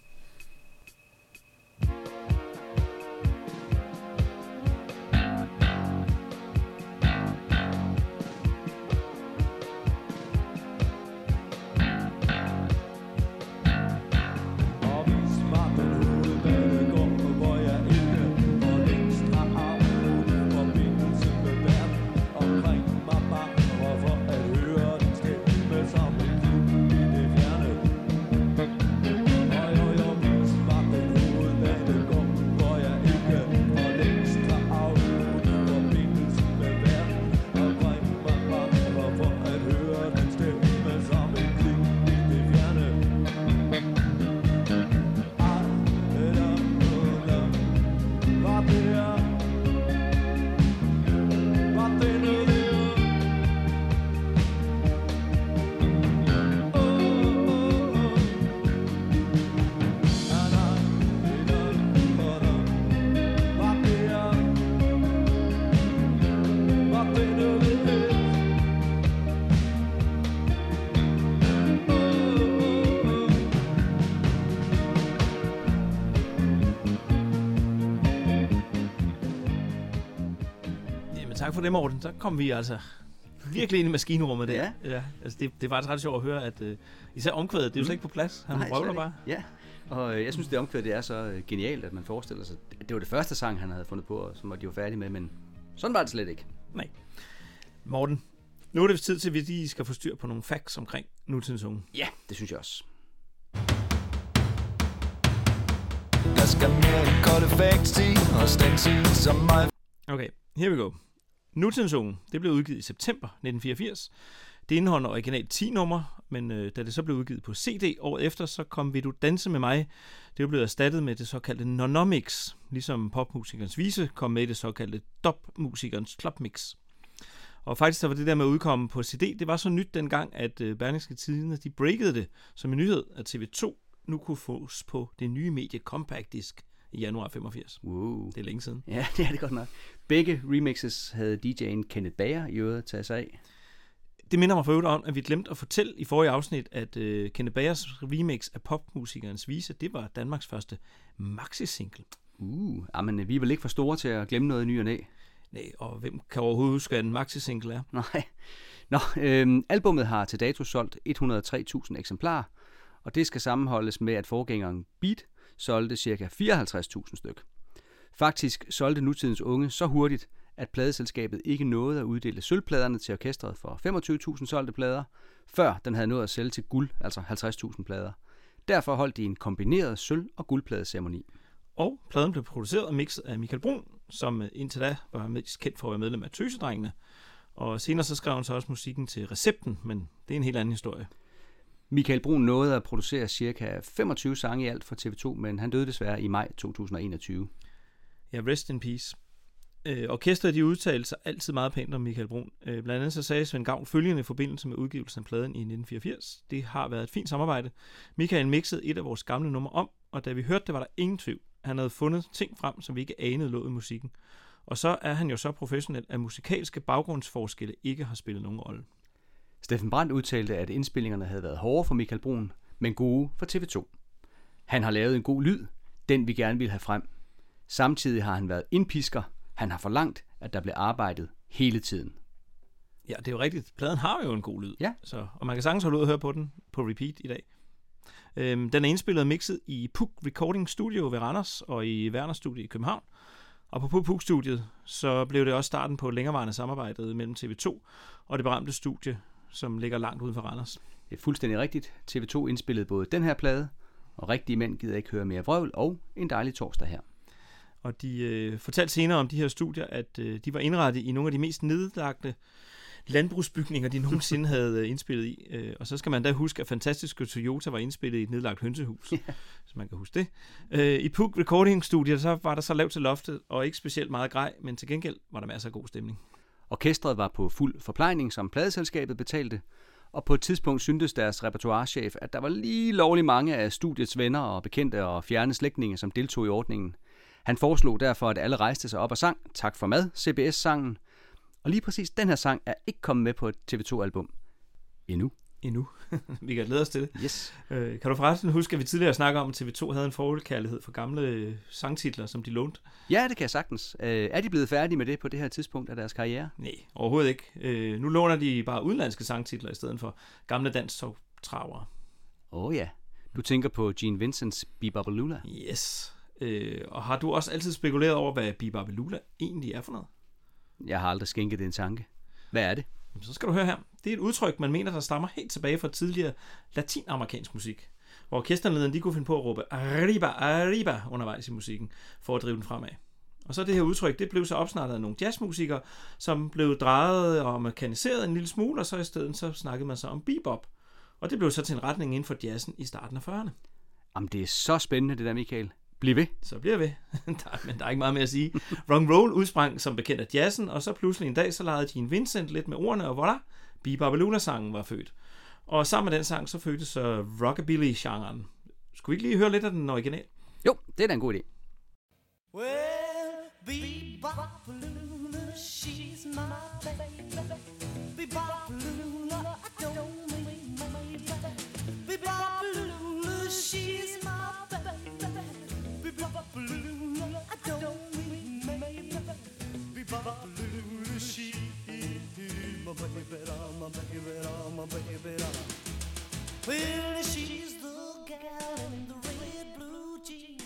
For det, Morten. Så kom vi altså virkelig ind i maskinrummet der. Ja. ja altså det, det var ret sjovt at høre, at uh, især omkvædet, det er jo slet ikke på plads. Han Nej, røvler bare. Ja, og øh, jeg synes, det omkvæd det er så øh, genialt, at man forestiller sig. Det var det første sang, han havde fundet på, og som de var færdige med, men sådan var det slet ikke. Nej. Morten, nu er det tid til, at vi lige skal få styr på nogle facts omkring nutidens unge. Ja, det synes jeg også. Der skal mere end kolde facts til Og stanse som mig Okay, here we go. Nutidens unge, det blev udgivet i september 1984. Det indeholder originalt 10 numre, men øh, da det så blev udgivet på CD året efter, så kom Vil du danse med mig? Det blev erstattet med det såkaldte Nonomics, ligesom popmusikernes vise kom med i det såkaldte Dopmusikernes Clubmix. Og faktisk så var det der med at udkomme på CD, det var så nyt dengang, at øh, Berlingske Tidene, de breakede det som en nyhed, at TV2 nu kunne fås på det nye medie Compact Disc i januar 85. Wow. Det er længe siden. Ja, <laughs> det er det godt nok. Begge remixes havde DJ'en Kenneth Bager i øvrigt taget sig af. Det minder mig for øvrigt om, at vi glemte at fortælle i forrige afsnit, at uh, Kenneth Bagers remix af popmusikernes vise, det var Danmarks første maxi-single. Uh, men vi er vel ikke for store til at glemme noget i ny og næ. Nej, og hvem kan overhovedet huske, hvad en maxi-single er? Nej. Nå, øhm, albummet har til dato solgt 103.000 eksemplarer, og det skal sammenholdes med, at forgængeren Beat solgte ca. 54.000 styk. Faktisk solgte nutidens unge så hurtigt, at pladeselskabet ikke nåede at uddele sølvpladerne til orkestret for 25.000 solgte plader, før den havde nået at sælge til guld, altså 50.000 plader. Derfor holdt de en kombineret sølv- og guldpladeceremoni. Og pladen blev produceret og mixet af Michael Brun, som indtil da var mest kendt for at være medlem af Tøsedrengene. Og senere så skrev han så også musikken til Recepten, men det er en helt anden historie. Michael Brun nåede at producere ca. 25 sange i alt for TV2, men han døde desværre i maj 2021. Ja, rest in peace. Øh, orkestret de udtalte sig altid meget pænt om Michael Brun. Øh, blandt andet så sagde Svend Gavn følgende i forbindelse med udgivelsen af pladen i 1984. Det har været et fint samarbejde. Michael mixede et af vores gamle numre om, og da vi hørte det, var der ingen tvivl. Han havde fundet ting frem, som vi ikke anede lå i musikken. Og så er han jo så professionel, at musikalske baggrundsforskelle ikke har spillet nogen rolle. Steffen Brandt udtalte, at indspillingerne havde været hårde for Michael Brun, men gode for TV2. Han har lavet en god lyd, den vi gerne vil have frem. Samtidig har han været indpisker. Han har forlangt, at der blev arbejdet hele tiden. Ja, det er jo rigtigt. Pladen har jo en god lyd. Ja. Så, og man kan sagtens holde ud og høre på den på repeat i dag. Øhm, den er indspillet og mixet i Puk Recording Studio ved Randers og i Werner Studio i København. Og på Puk-studiet, så blev det også starten på længerevarende samarbejde mellem TV2 og det berømte studie, som ligger langt uden for Randers. Det er fuldstændig rigtigt. TV2 indspillede både den her plade, og rigtige mænd gider ikke høre mere vrøvl, og en dejlig torsdag her. Og de øh, fortalte senere om de her studier, at øh, de var indrettet i nogle af de mest nedlagte landbrugsbygninger, de nogensinde <laughs> havde øh, indspillet i. Øh, og så skal man da huske, at fantastiske Toyota var indspillet i et nedlagt hønsehus, yeah. <laughs> så man kan huske det. Øh, I Puk Recording Studio, så var der så lavt til loftet, og ikke specielt meget grej, men til gengæld var der masser af god stemning. Orkestret var på fuld forplejning, som pladeselskabet betalte, og på et tidspunkt syntes deres repertoirechef, at der var lige lovlig mange af studiets venner og bekendte og fjerne slægtninge, som deltog i ordningen. Han foreslog derfor, at alle rejste sig op og sang Tak for mad, CBS-sangen. Og lige præcis den her sang er ikke kommet med på et TV2-album. Endnu. Endnu. <laughs> vi kan glæde os til det. Yes. Øh, kan du forresten huske, at vi tidligere snakkede om, at TV2 havde en forholdkærlighed for gamle øh, sangtitler, som de lånte? Ja, det kan jeg sagtens. Øh, er de blevet færdige med det på det her tidspunkt af deres karriere? Nej, overhovedet ikke. Øh, nu låner de bare udenlandske sangtitler i stedet for gamle danstogtravere. Åh oh, ja. Du tænker på Gene Vincents Bibabalula? Yes. Øh, og har du også altid spekuleret over, hvad Bibabalula egentlig er for noget? Jeg har aldrig skænket det en tanke. Hvad er det? Jamen, Så skal du høre her. Det er et udtryk, man mener, der stammer helt tilbage fra tidligere latinamerikansk musik, hvor orkesterlederen de kunne finde på at råbe arriba, arriba undervejs i musikken, for at drive den fremad. Og så det her udtryk, det blev så opsnakket af nogle jazzmusikere, som blev drejet og mekaniseret en lille smule, og så i stedet så snakkede man så om bebop. Og det blev så til en retning inden for jazzen i starten af 40'erne. Jamen, det er så spændende, det der, Michael. Bliv ved. Så bliver ved. <laughs> der, men der er ikke meget mere at sige. Rock and roll udsprang som bekendt af jazzen, og så pludselig en dag, så legede Gene Vincent lidt med ordene, og voilà, Bibabalula-sangen var født. Og sammen med den sang, så fødtes så rockabilly-genren. Skulle vi ikke lige høre lidt af den original? Jo, det er da en god idé. Well, Bebop-a-lula, she's my baby. Bebop-a-lula, baby doll. Well, she's the gal in the red blue jeans.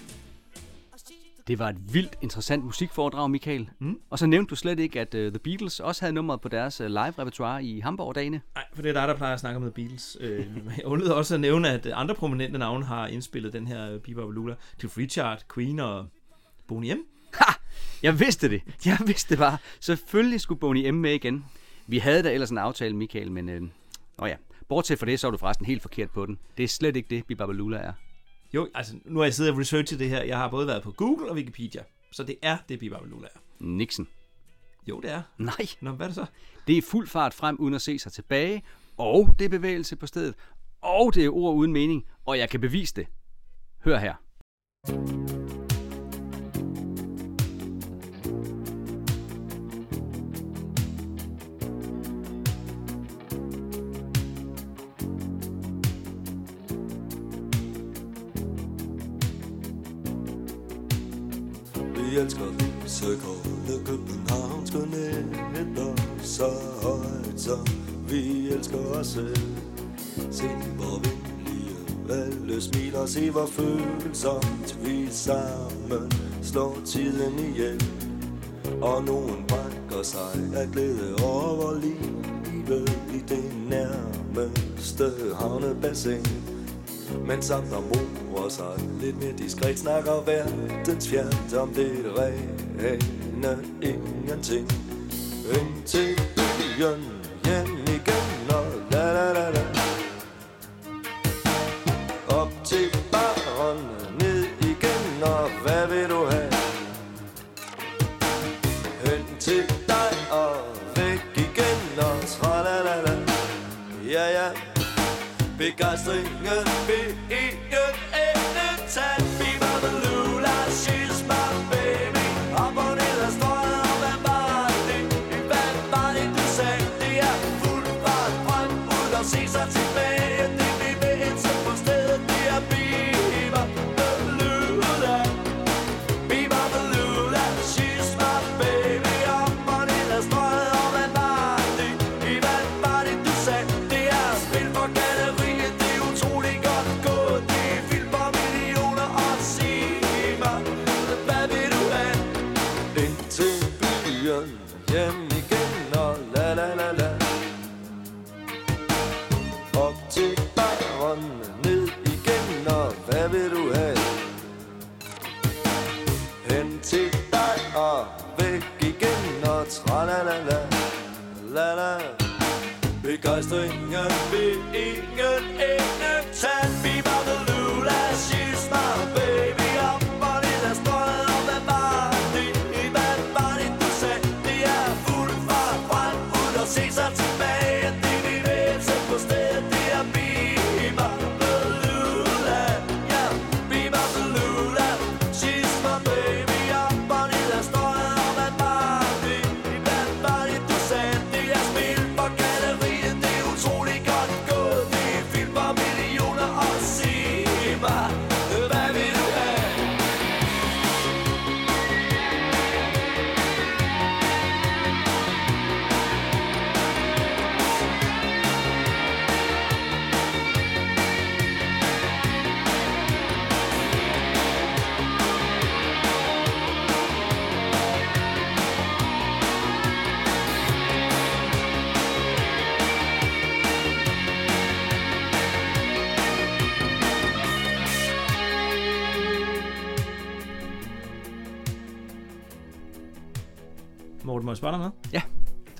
Det var et vildt interessant musikforedrag, Michael. Mm. Og så nævnte du slet ikke, at uh, The Beatles også havde nummeret på deres uh, live-repertoire i Hamburg-dagene. Nej, for det er dig, der plejer at snakke om The Beatles. Øh, jeg undlede også at nævne, at andre prominente navne har indspillet den her Bebop Lula. Cliff Richard, Queen og Boney M. Ha! Jeg vidste det. Jeg vidste det bare. Selvfølgelig skulle Boney M med igen. Vi havde da ellers en aftale, Michael, men... Øh, åh ja. Bortset fra det, så var du forresten helt forkert på den. Det er slet ikke det, Bibabalula er. Jo, altså nu har jeg siddet og researchet det her. Jeg har både været på Google og Wikipedia. Så det er det, Bebop Lula er. Nixon. Jo, det er. Nej, Nå, hvad er det så? det er fuld fart frem uden at se sig tilbage, og det er bevægelse på stedet, og det er ord uden mening, og jeg kan bevise det. Hør her. Vi elsker Så kolde københavnske nætter Så højt som vi elsker os selv. Se hvor venlige alle smiler Se hvor følsomt vi sammen slår tiden ihjel. Og nogen brækker sig af glæde over livet i det nærmeste havnebassin. Mens andre morer sig lidt mere diskret Snakker verdens fjert om det rene ingenting Ind til byen hjem igen og la la la la Op til baren, ned igen og hvad vil du have? Hen til Begejstringen vil ingen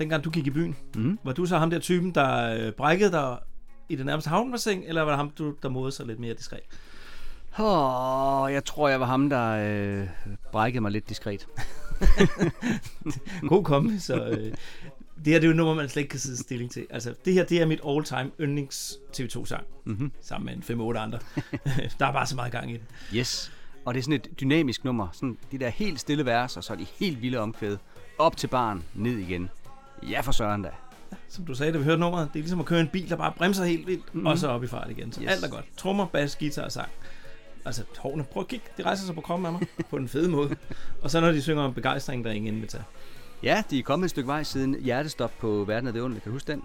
Dengang du gik i byen, Mhm. var du så ham der typen, der øh, brækkede dig i det nærmeste havnebassin, eller var det ham, du, der modede sig lidt mere diskret? Oh, jeg tror, jeg var ham, der øh, brækkede mig lidt diskret. <laughs> God kombi, så øh, det her det er jo nummer, man slet ikke kan sidde stilling til. Altså, det her det er mit all-time yndlings TV2-sang, Mm-hmm. sammen med en 5-8 andre. <laughs> der er bare så meget gang i den. Yes. Og det er sådan et dynamisk nummer. Sådan de der helt stille vers, og så er de helt vilde omkvæd. Op til barn, ned igen. Ja, for søren da. Som du sagde, da vi hørte nummeret, det er ligesom at køre en bil, der bare bremser helt vildt, Mhm. mm-hmm. og så op i fart igen. Så Yes. alt er godt. Trommer, bas, guitar og sang. Altså, hårene, prøv at kigge, de rejser sig på kroppen af mig, <laughs> på den fede måde. Og så når de synger om begejstring, der er ingen tage. Ja, de er kommet et stykke vej siden Hjertestop på Verden af det Underlige. Kan du huske den?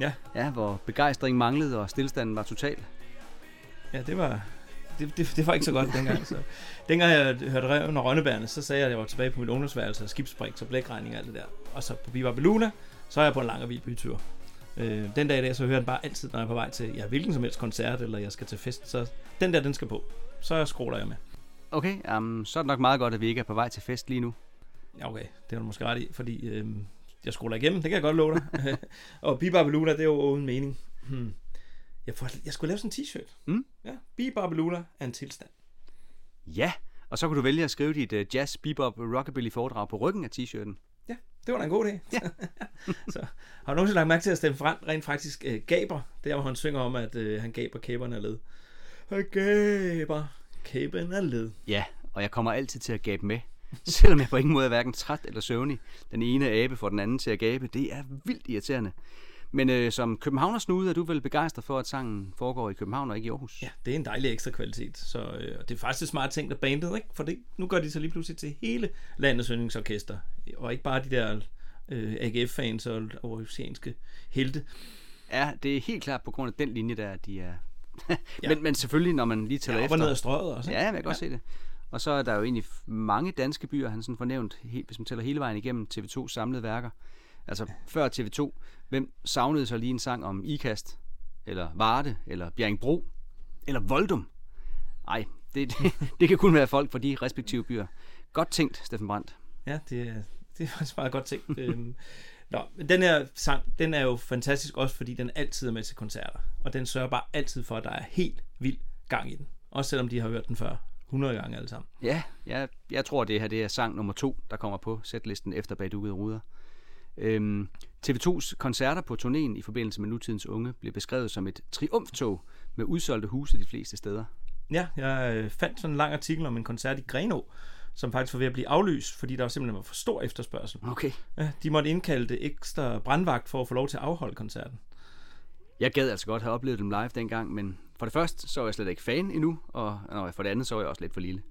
Ja. Ja, hvor begejstringen manglede, og stillstanden var total. Ja, det var, det, det, det var ikke så godt dengang. Så. Dengang jeg hørte Reven og Rønnebærne, så sagde jeg, at jeg var tilbage på mit ungdomsværelse og skibsbrik, så blækregning og alt det der. Og så på Biba Beluna, så er jeg på en lang og vild bytur. Øh, den dag i dag, så hører jeg den bare altid, når jeg er på vej til ja, hvilken som helst koncert, eller jeg skal til fest. Så den der, den skal på. Så scroller jeg med. Okay, um, så er det nok meget godt, at vi ikke er på vej til fest lige nu. Ja, okay. Det har du måske ret i, fordi øh, jeg scroller igennem. Det kan jeg godt love dig. <laughs> og Biba Beluna, det er jo uden mening. Hmm. Jeg, får, jeg skulle lave sådan en t-shirt. Mm. Ja, Biba Beluna er en tilstand. Ja, og så kunne du vælge at skrive dit uh, jazz, bebop, rockabilly foredrag på ryggen af t-shirten. Det var da en god idé. Ja. <laughs> så har du nogensinde lagt mærke til, at Steffen Brandt rent faktisk øh, gaber, der hvor han synger om, at øh, han gaber kæberne af led. Han gaber kæben af led. Ja, og jeg kommer altid til at gabe med. Selvom jeg på ingen måde er hverken træt eller søvnig. Den ene abe får den anden til at gabe. Det er vildt irriterende. Men øh, som københavnersnude er du vel begejstret for, at sangen foregår i København og ikke i Aarhus? Ja, det er en dejlig ekstra kvalitet. Så øh, det er faktisk et smart ting, der bandet, ikke? For det, nu gør de så lige pludselig til hele landets yndlingsorkester. Og ikke bare de der øh, AGF-fans og aarhusianske helte. Ja, det er helt klart på grund af den linje der, de er... Ja. <laughs> men, men selvfølgelig, når man lige tæller Ja, op efter... og ned af strøget også. ikke? Ja, jeg kan godt se det. Og så er der jo egentlig mange danske byer, han sådan fornævnt, helt, hvis man tæller hele vejen igennem TV2's samlede værker. Altså før TV2, hvem savnede så lige en sang om Ikast, eller Varde, eller Bjerringbro, eller Voldum? Nej, det, <laughs> det, det kan kun være folk fra de respektive byer. Godt tænkt, Steffen Brandt. Ja, det, er- <laughs> det er faktisk meget godt tænkt. øhm, nå, men den her sang, den er jo fantastisk også, fordi den altid er med til koncerter. Og den sørger bare altid for, at der er helt vild gang i den. Også selvom de har hørt den før 100 gange alle sammen. Ja, jeg, jeg tror, det her det er sang nummer to, der kommer på sætlisten efter Bagdukkede Ruder. Øhm, TV2's koncerter på turnéen i forbindelse med nutidens unge blev beskrevet som et triumftog med udsolgte huse de fleste steder. Ja, jeg øh, fandt sådan en lang artikel om en koncert i Grenå, som faktisk var ved at blive aflyst, fordi der var simpelthen var for stor efterspørgsel. Okay. Ja, de måtte indkalde det ekstra brandvagt for at få lov til at afholde koncerten. Jeg gad altså godt have oplevet dem live dengang, men for det første så var jeg slet ikke fan endnu, og for det andet så var jeg også lidt for lille.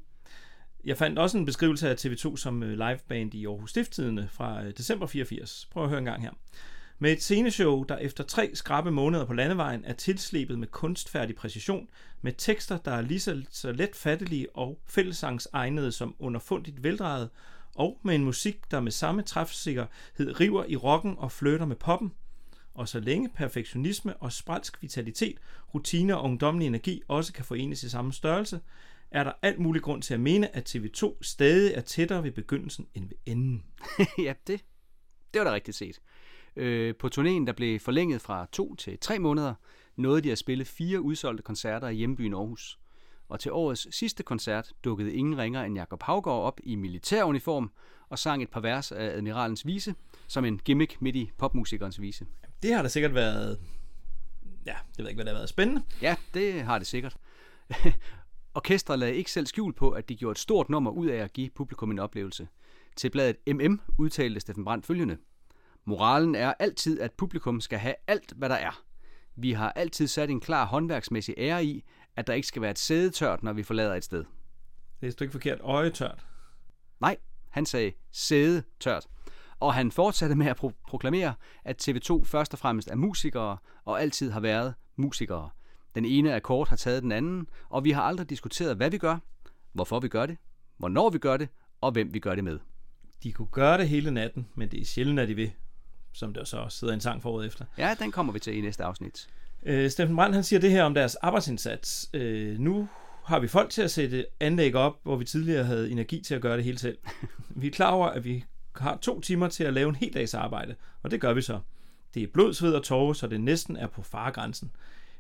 Jeg fandt også en beskrivelse af TV2 som øh, liveband i Aarhus Stifttidende fra øh, december 84. Prøv at høre en gang her. Med et sceneshow, der efter tre skrabe måneder på landevejen er tilslebet med kunstfærdig præcision, med tekster, der er lige så, så let fattelige og fællesangsegnede som underfundigt veldrejet, og med en musik, der med samme træfsikkerhed river i rocken og flytter med poppen, og så længe perfektionisme og spralsk vitalitet, rutine og ungdommelig energi også kan forenes i samme størrelse, er der alt mulig grund til at mene, at TV2 stadig er tættere ved begyndelsen end ved enden. <laughs> ja, det, det var da rigtigt set. Øh, på turnéen, der blev forlænget fra to til tre måneder, nåede de at spille fire udsolgte koncerter i hjembyen Aarhus. Og til årets sidste koncert dukkede ingen ringer end Jakob Havgård op i militæruniform og sang et par vers af Admiralens vise, som en gimmick midt i popmusikernes vise. Det har da sikkert været... Ja, jeg ved ikke, hvad det har været spændende. Ja, det har det sikkert. <laughs> Orkestret lagde ikke selv skjul på, at de gjorde et stort nummer ud af at give publikum en oplevelse. Til bladet MM udtalte Steffen Brandt følgende. Moralen er altid, at publikum skal have alt, hvad der er. Vi har altid sat en klar håndværksmæssig ære i, at der ikke skal være et sæde tørt, når vi forlader et sted. Det er stykke forkert øjetørt. Nej, han sagde sæde tørt. Og han fortsatte med at pro- proklamere, at TV2 først og fremmest er musikere, og altid har været musikere. Den ene akkord har taget den anden, og vi har aldrig diskuteret, hvad vi gør, hvorfor vi gør det, hvornår vi gør det, og hvem vi gør det med. De kunne gøre det hele natten, men det er sjældent, at de vil. Som der så sidder en sang forud efter. Ja, den kommer vi til i næste afsnit. Øh, Steffen Brandt han siger det her om deres arbejdsindsats. Øh, nu har vi folk til at sætte anlæg op, hvor vi tidligere havde energi til at gøre det hele selv. <laughs> vi er klar over, at vi har to timer til at lave en hel dags arbejde, og det gør vi så. Det er blod, sved og tårer, så det næsten er på faregrænsen.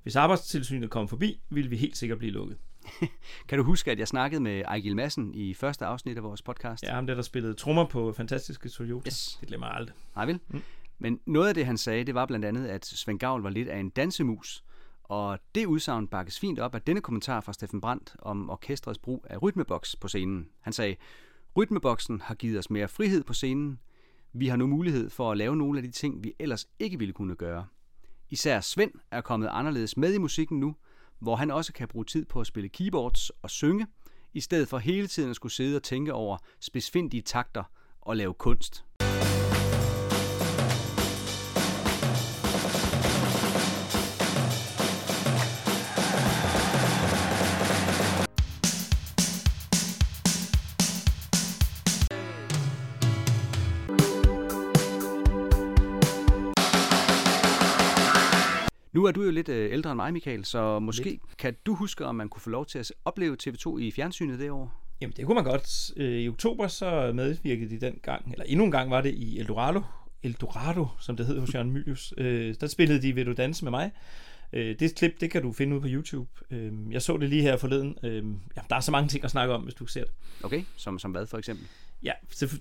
Hvis arbejdstilsynet kom forbi, ville vi helt sikkert blive lukket. <laughs> Kan du huske, at jeg snakkede med Ejgil Madsen i første afsnit af vores podcast? Ja, ham der, der spillede trommer på Fantastiske Toyota. Yes. Det glemmer jeg aldrig. Nej vel? Mm. Men noget af det, han sagde, det var blandt andet, at Svend Gavl var lidt af en dansemus. Og det udsagn bakkes fint op af denne kommentar fra Steffen Brandt om orkestrets brug af rytmeboks på scenen. Han sagde, rytmeboksen har givet os mere frihed på scenen. Vi har nu mulighed for at lave nogle af de ting, vi ellers ikke ville kunne gøre. Især Svend er kommet anderledes med i musikken nu, hvor han også kan bruge tid på at spille keyboards og synge, i stedet for hele tiden at skulle sidde og tænke over spidsfindige takter og lave kunst. Nu er du jo lidt øh, ældre end mig, Michael, så måske lidt. kan du huske, om man kunne få lov til at opleve TV2 i fjernsynet det år? Jamen, det kunne man godt. Øh, I oktober så medvirkede de den gang, eller endnu en gang var det i Eldorado, Eldorado, som det hed hos Jørgen Mylius. Øh, der spillede de Vil du danse med mig? Øh, det klip, det kan du finde ud på YouTube. Øh, jeg så det lige her forleden. Øh, ja, der er så mange ting at snakke om, hvis du ser det. Okay, som, som hvad for eksempel? Ja,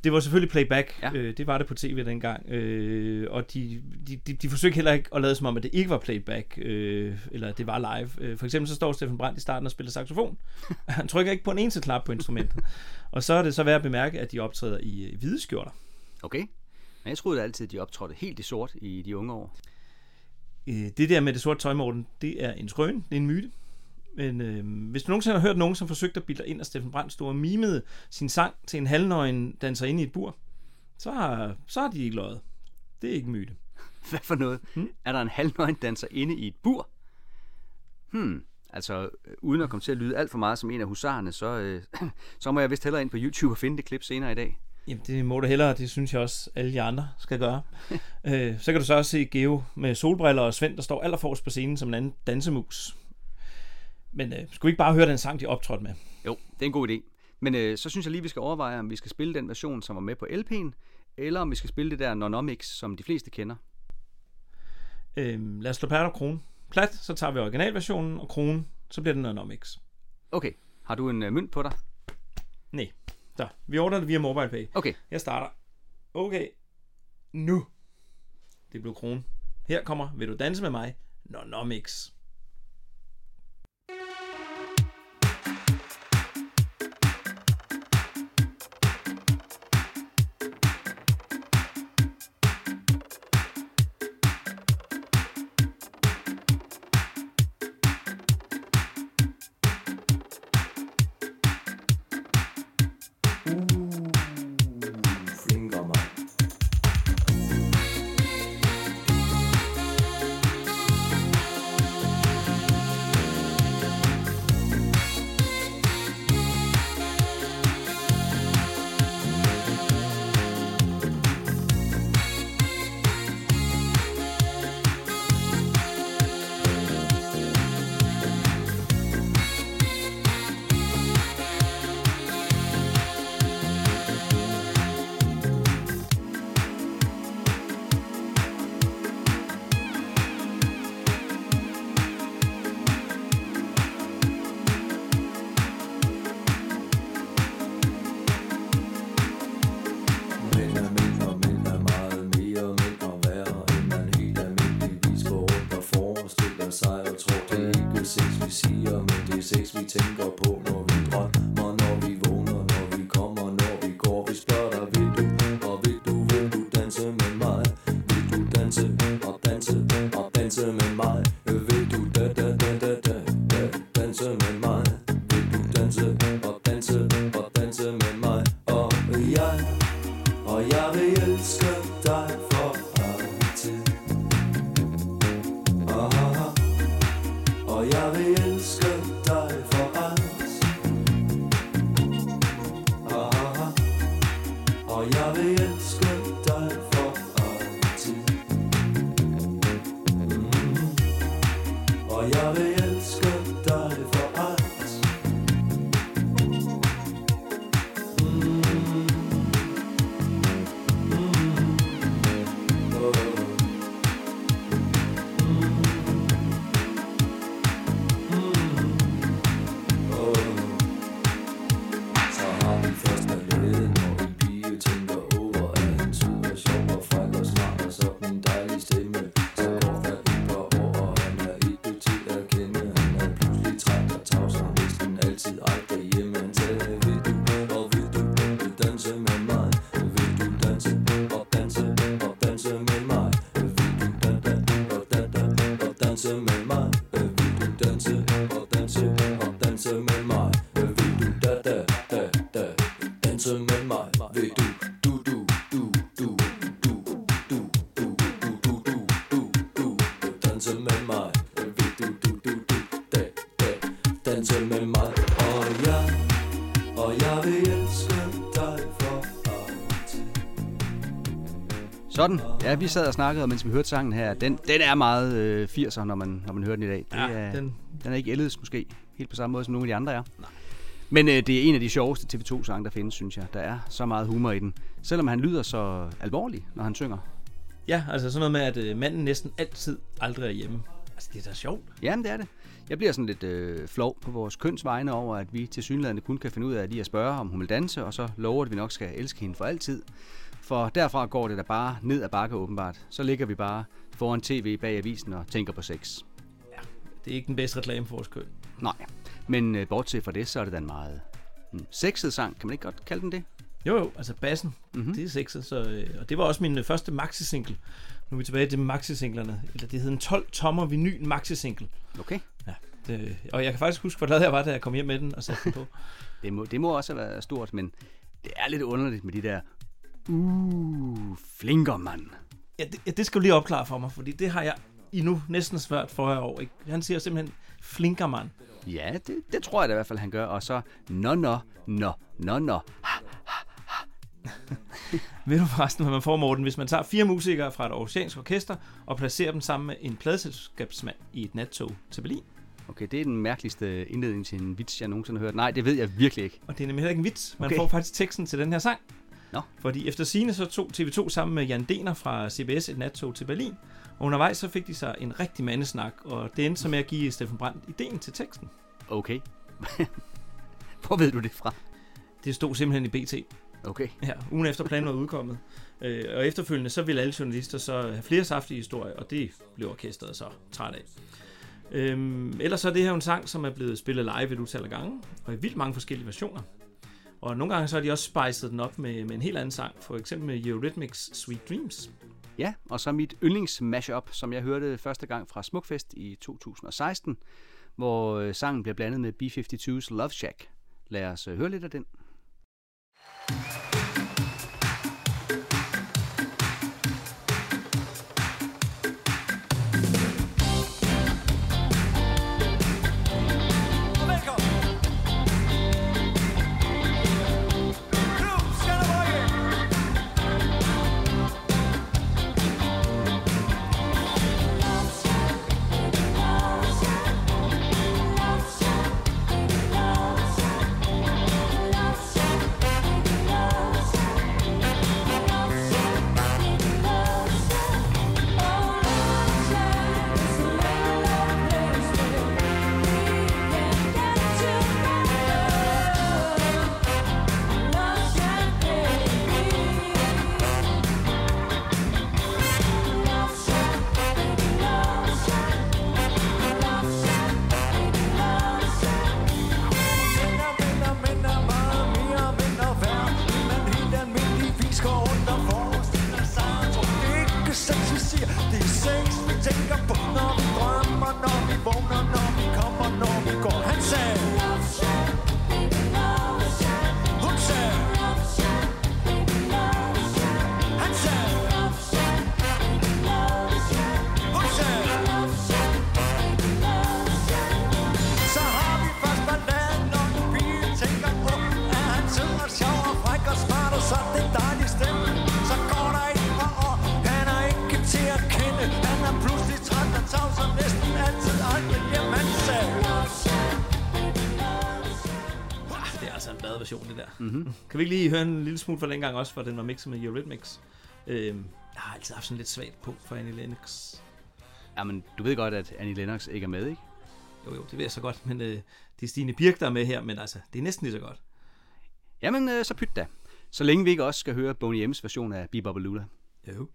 det var selvfølgelig playback. Ja. Øh, det var det på tv dengang. Øh, og de, de, de, de forsøgte heller ikke at lade som om, at det ikke var playback, øh, eller det var live. Øh, for eksempel så står Steffen Brandt i starten og spiller saxofon. <laughs> Han trykker ikke på en eneste knap på instrumentet. og så er det så værd at bemærke, at de optræder i øh, hvide skjorter. Okay. Men jeg troede altid, at de optrådte helt i sort i de unge år. Øh, det der med det sorte tøj, Morten, det er en skrøn, det er en myte. Men øh, hvis du nogensinde har hørt nogen, som forsøgte at bilde ind, at Steffen Brandt stod og mimede sin sang til en halvnøgen danser inde i et bur, så har, så har de ikke løjet. Det er ikke myte. <laughs> Hvad for noget? Hmm? Er der en halvnøgen danser inde i et bur? Hmm, altså øh, uden at komme til at lyde alt for meget som en af husarerne, så, øh, <clears throat> så må jeg vist hellere ind på YouTube og finde det klip senere i dag. Jamen, det må du hellere, det synes jeg også, alle de andre skal gøre. <laughs> øh, så kan du så også se Geo med solbriller og Svend, der står allerforrest på scenen som en anden dansemus. Men øh, skulle vi ikke bare høre den sang, de optrådte med? Jo, det er en god idé. Men øh, så synes jeg lige, vi skal overveje, om vi skal spille den version, som var med på LP'en, eller om vi skal spille det der Nonomix, som de fleste kender. Øh, lad os slå pat og krone. Plat, så tager vi originalversionen, og krone, så bliver den Nonomix. Okay, har du en øh, mønt på dig? Nej, så vi ordner det via MobilePay. Okay, Jeg starter. Okay, nu. Det blev krone. Her kommer, vil du danse med mig? Nonomix. Ja, vi sad og snakkede, mens vi hørte sangen her. Den, den er meget øh, 80'er, når man, når man hører den i dag. Det Ja, er, den- den er ikke ældes måske helt på samme måde, som nogle af de andre er. Nej. Men øh, det er en af de sjoveste TV2-sange, der findes, synes jeg. Der er så meget humor i den. Selvom han lyder så alvorlig, når han synger. Ja, altså sådan noget med, at øh, manden næsten altid aldrig er hjemme. Altså, det er da sjovt. Jamen, det er det. Jeg bliver sådan lidt øh, flov på vores køns vegne over, at vi til synligheden kun kan finde ud af lige at spørge, om hun vil danse, og så lover at vi nok skal elske hende for altid. For derfra går det da bare ned ad bakke åbenbart. Så ligger vi bare foran tv bag avisen og tænker på sex. Det er ikke den bedste reklame for vores køn. Nej, men øh, bortset fra det, så er det da en meget mm, sexet sang. Kan man ikke godt kalde den det? Jo, jo, altså bassen, mm-hmm. det er sexet, så, øh, og det var også min øh, første maxi-single. Nu er vi tilbage til maxi-singlerne. Eller det hed en 12 tommer vinyl maxi-single. Okay. Ja, det, og jeg kan faktisk huske, hvor glad jeg var, da jeg kom hjem med den og satte den på. <laughs> Det må, det må også have været stort, men det er lidt underligt med de der... Uh, flinker mand. Ja, det, ja, det skal du lige opklare for mig, fordi det har jeg i nu næsten svært for år. Ikke? Han siger simpelthen flinkermand. Ja, det, det tror jeg da i hvert fald, han gør. Og så, nå, nå, nå, nå, nå. <laughs> Ved du forresten, hvad man får, Morten, hvis man tager fire musikere fra et oceansk orkester og placerer dem sammen med en pladselskabsmand i et nattog til Berlin? Okay, det er den mærkeligste indledning til en vits, jeg nogensinde har hørt. Nej, det ved jeg virkelig ikke. Og det er nemlig heller ikke en vits. Man okay. får faktisk teksten til den her sang. Nå. Fordi efter sine så tog TV2 sammen med Jan Dener fra CBS et nattog til Berlin. Og undervejs så fik de sig en rigtig mandesnak, og det endte så med at give Steffen Brandt ideen til teksten. Okay. <laughs> Hvor ved du det fra? Det stod simpelthen i BT. Okay. Ja, ugen efter planen var udkommet. Øh, og efterfølgende så ville alle journalister så have flere saftige historier, og det blev orkestret så træt af. Øhm, ellers så er det her en sang, som er blevet spillet live et utal af gange, og i vildt mange forskellige versioner. Og nogle gange så har de også spejset den op med, med en helt anden sang, for eksempel med Eurythmics Sweet Dreams. Ja, og så mit yndlings mashup, som jeg hørte første gang fra Smukfest i 2016, hvor øh, sangen bliver blandet med B-52's Love Shack. Lad os øh, høre lidt af den. Kan vi ikke lige høre en lille smule fra dengang også, for den var mixet med Eurythmics? Øhm, jeg har altid haft sådan lidt svagt punkt for Annie Lennox. Jamen, du ved godt, at Annie Lennox ikke er med, ikke? Jo, jo, det ved jeg så godt, men øh, det er Stine Birk, der er med her, men altså, det er næsten lige så godt. Jamen, øh, så pyt da. Så længe vi ikke også skal høre Boney M's version af Bebop Jo.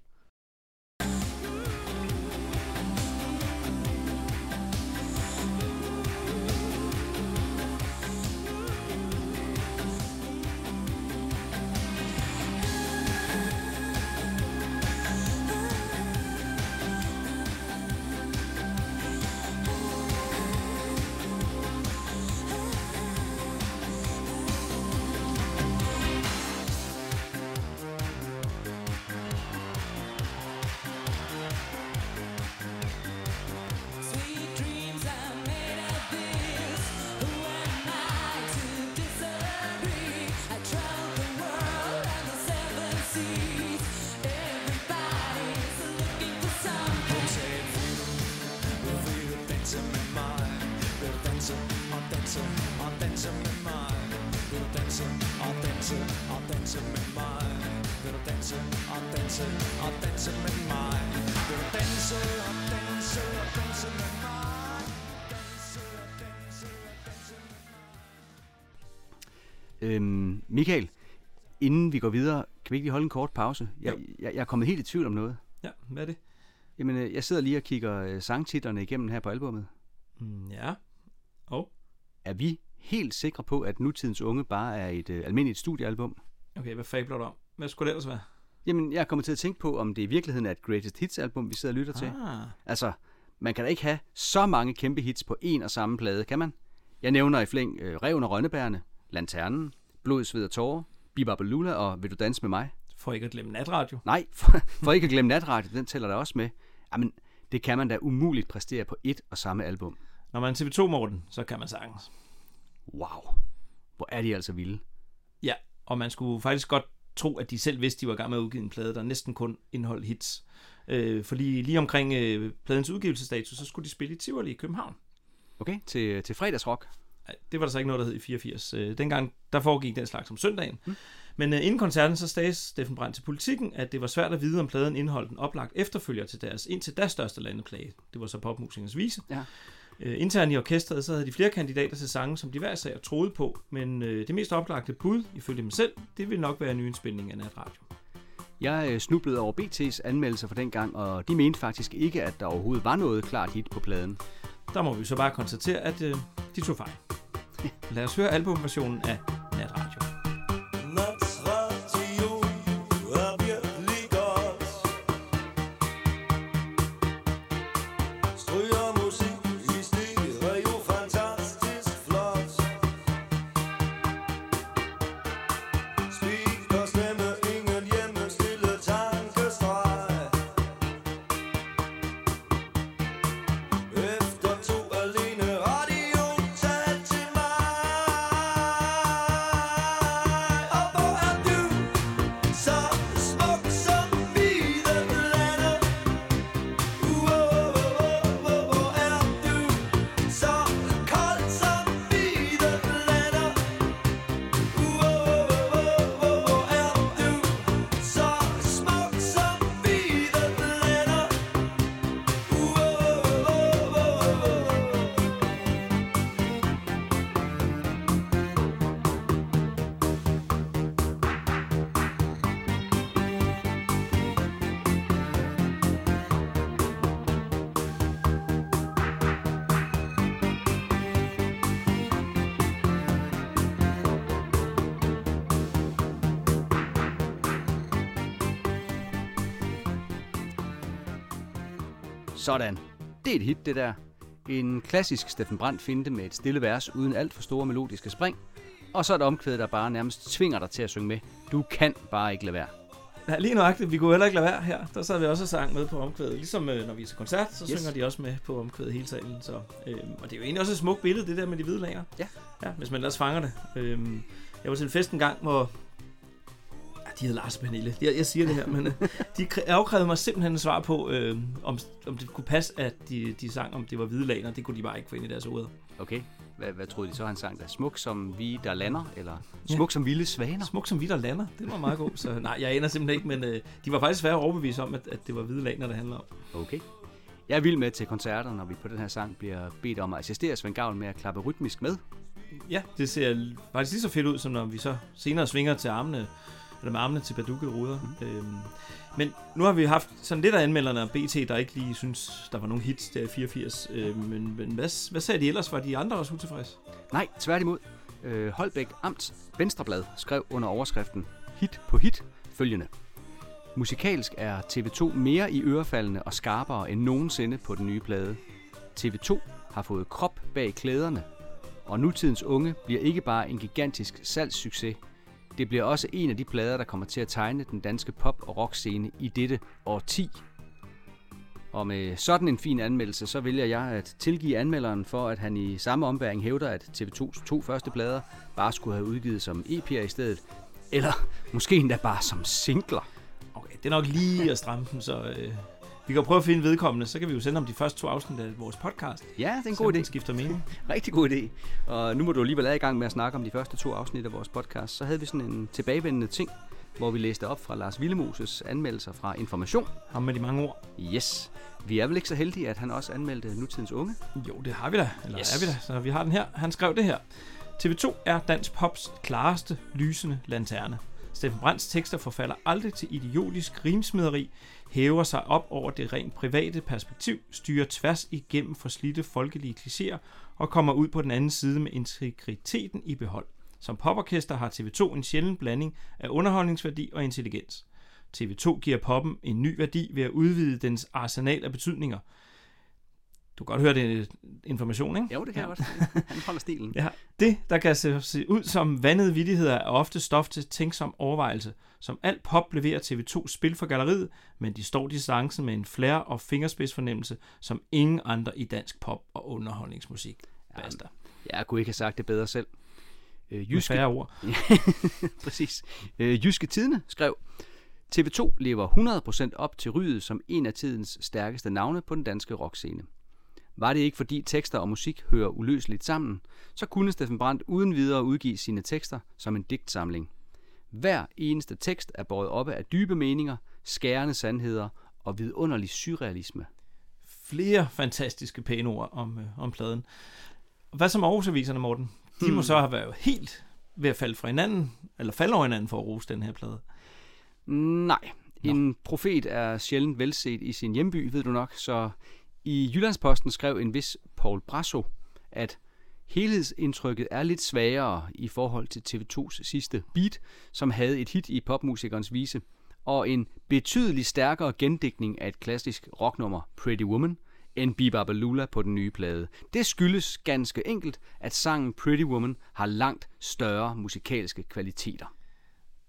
Øhm, Michael, inden vi går videre, kan vi ikke lige holde en kort pause? Jeg, Jo. jeg, jeg er kommet helt i tvivl om noget. Ja, hvad er det? Jamen, øh, jeg sidder lige og kigger øh, sangtitlerne igennem her på albummet. Mm, ja. Og? Er vi helt sikre på, at nutidens unge bare er et øh, almindeligt studiealbum? Okay, hvad fabler du om? Hvad skulle det ellers være? Jamen, jeg er kommet til at tænke på, om det i virkeligheden er et Greatest Hits album, vi sidder og lytter til. Ah, Altså, man kan da ikke have så mange kæmpe hits på en og samme plade, kan man? Jeg nævner i flæng øh, Reven og Rønnebærene, Lanternen, Blod, Sved og Tårer, Bibabelula og Vil du danse med mig? for ikke at glemme natradio. Nej, for, for ikke at glemme natradio, den tæller der også med. Jamen, det kan man da umuligt præstere på et og samme album. Når man er TV2, Morten, så kan man sagtens. Wow, hvor er de altså vilde. Ja, og man skulle faktisk godt tro, at de selv vidste, de var i gang med at udgive en plade, der næsten kun indeholdt hits. Øh, fordi lige omkring øh, pladens udgivelsesdato, så skulle de spille i Tivoli i København. Okay, til, til fredagsrock. Det var der så ikke noget, der hed i 84. Øh, dengang, der foregik den slags om søndagen. Mm. Men øh, inden koncerten, så sagde Steffen Brandt til politikken, at det var svært at vide, om pladen indeholdt en oplagt efterfølger til deres, indtil deres største landeplage. Det var så popmusikernes vise. Ja. Øh, internt i orkestret, så havde de flere kandidater til sange, som de hver sag troede på, men øh, det mest oplagte bud, ifølge dem selv, det ville nok være en nyindspilning af natradio. Jeg øh, snublede over BT's anmeldelser for den gang, og de mente faktisk ikke, at der overhovedet var noget klart hit på pladen. Der må vi så bare konstatere, at øh, de tog fejl. Lad os høre albumversionen af Natradio. Natradio Sådan. Det er et hit, det der. En klassisk Steffen Brandt finte med et stille vers uden alt for store melodiske spring. Og så et omkvæd, der bare nærmest tvinger dig til at synge med. Du kan bare ikke lade være. Ja, lige nøjagtigt. Vi kunne heller ikke lade være her. Der sad vi også og sang med på omkvædet. Ligesom øh, når vi er til koncert, så Yes. synger de også med på omkvædet hele talen. Så, øh, og det er jo egentlig også et smukt billede, det der med de hvide laner. Ja. ja hvis man ellers fanger det. Øh, jeg var til en fest en gang, hvor... Ja, de hed Lars Pernille. Jeg, jeg siger det her, men øh, de kræ- afkrævede mig simpelthen en svar på, øh, om, om det kunne passe, at de, de sang, om det var hvide laner. Det kunne de bare ikke få ind i deres hoveder. Okay. Hvad, hvad troede de så, han sang der? Smuk som vi, der lander? Eller Ja. smuk som vilde svaner? Smuk som vi, der lander. Det var meget god. Så nej, jeg aner simpelthen ikke, men øh, de var faktisk svære at overbevise om, at, at det var hvide laner, det handler om. Okay. Jeg er vild med til koncerter, når vi på den her sang bliver bedt om at assistere Svend Gavl med at klappe rytmisk med. Ja, det ser faktisk lige så fedt ud, som når vi så senere svinger til armene, eller med armene til badukket ruder. Mm. Øhm, men nu har vi haft sådan lidt af anmelderne af BT, der ikke lige synes, der var nogen hits der i 84. Øh, men men hvad, hvad sagde de ellers? Var de andre også utilfredse? Nej, tværtimod. Øh, Holbæk Amts Venstreblad skrev under overskriften Hit på hit følgende. Musikalsk er TV2 mere i ørefaldene og skarpere end nogensinde på den nye plade. TV2 har fået krop bag klæderne, og nutidens unge bliver ikke bare en gigantisk salgssucces. Det bliver også en af de plader, der kommer til at tegne den danske pop- og rockscene i dette årti. Og med sådan en fin anmeldelse, så vælger jeg at tilgive anmelderen for, at han i samme ombæring hævder, at TV2's to første plader bare skulle have udgivet som EP'er i stedet. Eller måske endda bare som singler. Okay, det er nok lige at stramme dem, så øh, vi kan jo prøve at finde vedkommende, så kan vi jo sende om de første to afsnit af vores podcast. Ja, det er en god idé. skifter mening. <laughs> Rigtig god idé. Og nu må du alligevel være i gang med at snakke om de første to afsnit af vores podcast. Så havde vi sådan en tilbagevendende ting, hvor vi læste op fra Lars Villemoses anmeldelser fra Information. Ham med de mange ord. Yes. Vi er vel ikke så heldige, at han også anmeldte nutidens unge. Jo, det har vi da. Eller Yes. yes. er vi da? Så vi har den her. Han skrev det her. TV2 er dansk pops klareste, lysende lanterne. Steffen Brands tekster forfalder aldrig til idiotisk rimsmederi, hæver sig op over det rent private perspektiv, styrer tværs igennem forslidte folkelige klichéer og kommer ud på den anden side med integriteten i behold. Som poporkester har TV2 en sjælden blanding af underholdningsværdi og intelligens. TV2 giver poppen en ny værdi ved at udvide dens arsenal af betydninger. Du kan godt høre, det er information, ikke? Jo, det kan Ja. jeg godt. Han holder stilen. <laughs> Ja, det, der kan se, se ud som vandede vittigheder, er ofte stof til tænksom overvejelse. Som alt pop leverer TV2 spil for galleriet, men de står distancen med en flær og fingerspidsfornemmelse, som ingen andre i dansk pop og underholdningsmusik. Basta. Jeg kunne ikke have sagt det bedre selv. Øh, Med Jyske, færre ord. <laughs> Præcis. Øh, Jyske Tidene skrev, TV2 lever 100% op til rydet som en af tidens stærkeste navne på den danske rockscene. Var det ikke fordi tekster og musik hører uløseligt sammen, så kunne Steffen Brandt uden videre udgive sine tekster som en digtsamling. Hver eneste tekst er båret oppe af dybe meninger, skærende sandheder og vidunderlig surrealisme. Flere fantastiske pæne ord om, øh, om pladen. Hvad som Aarhus-aviserne, Morten? De Hmm. må så have været helt ved at falde fra hinanden, eller falde over hinanden for at rose den her plade. Nej, en profet er sjældent velset i sin hjemby, ved du nok, så i Jyllandsposten skrev en vis Paul Brasso, at helhedsindtrykket er lidt svagere i forhold til TV2's sidste beat, som havde et hit i popmusikernes vise, og en betydelig stærkere gendækning af et klassisk rocknummer, Pretty Woman, end Bibabalula på den nye plade. Det skyldes ganske enkelt, at sangen Pretty Woman har langt større musikalske kvaliteter.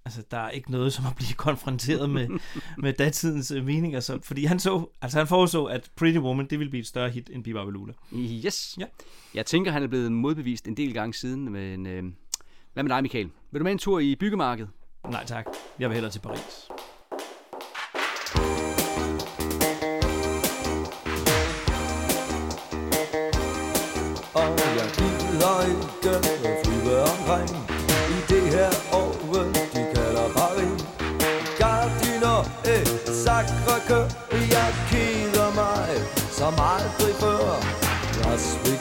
Altså, der er ikke noget som at blive konfronteret med, <laughs> med datidens øh, meninger. Så, fordi han så, altså han foreså, at Pretty Woman, det ville blive et større hit end Biba Balula. Yes. Ja. Jeg tænker, han er blevet modbevist en del gange siden. Men, øh, hvad med dig, Michael? Vil du med en tur i byggemarkedet? Nej tak, jeg vil hellere til Paris. Og jeg gider ikke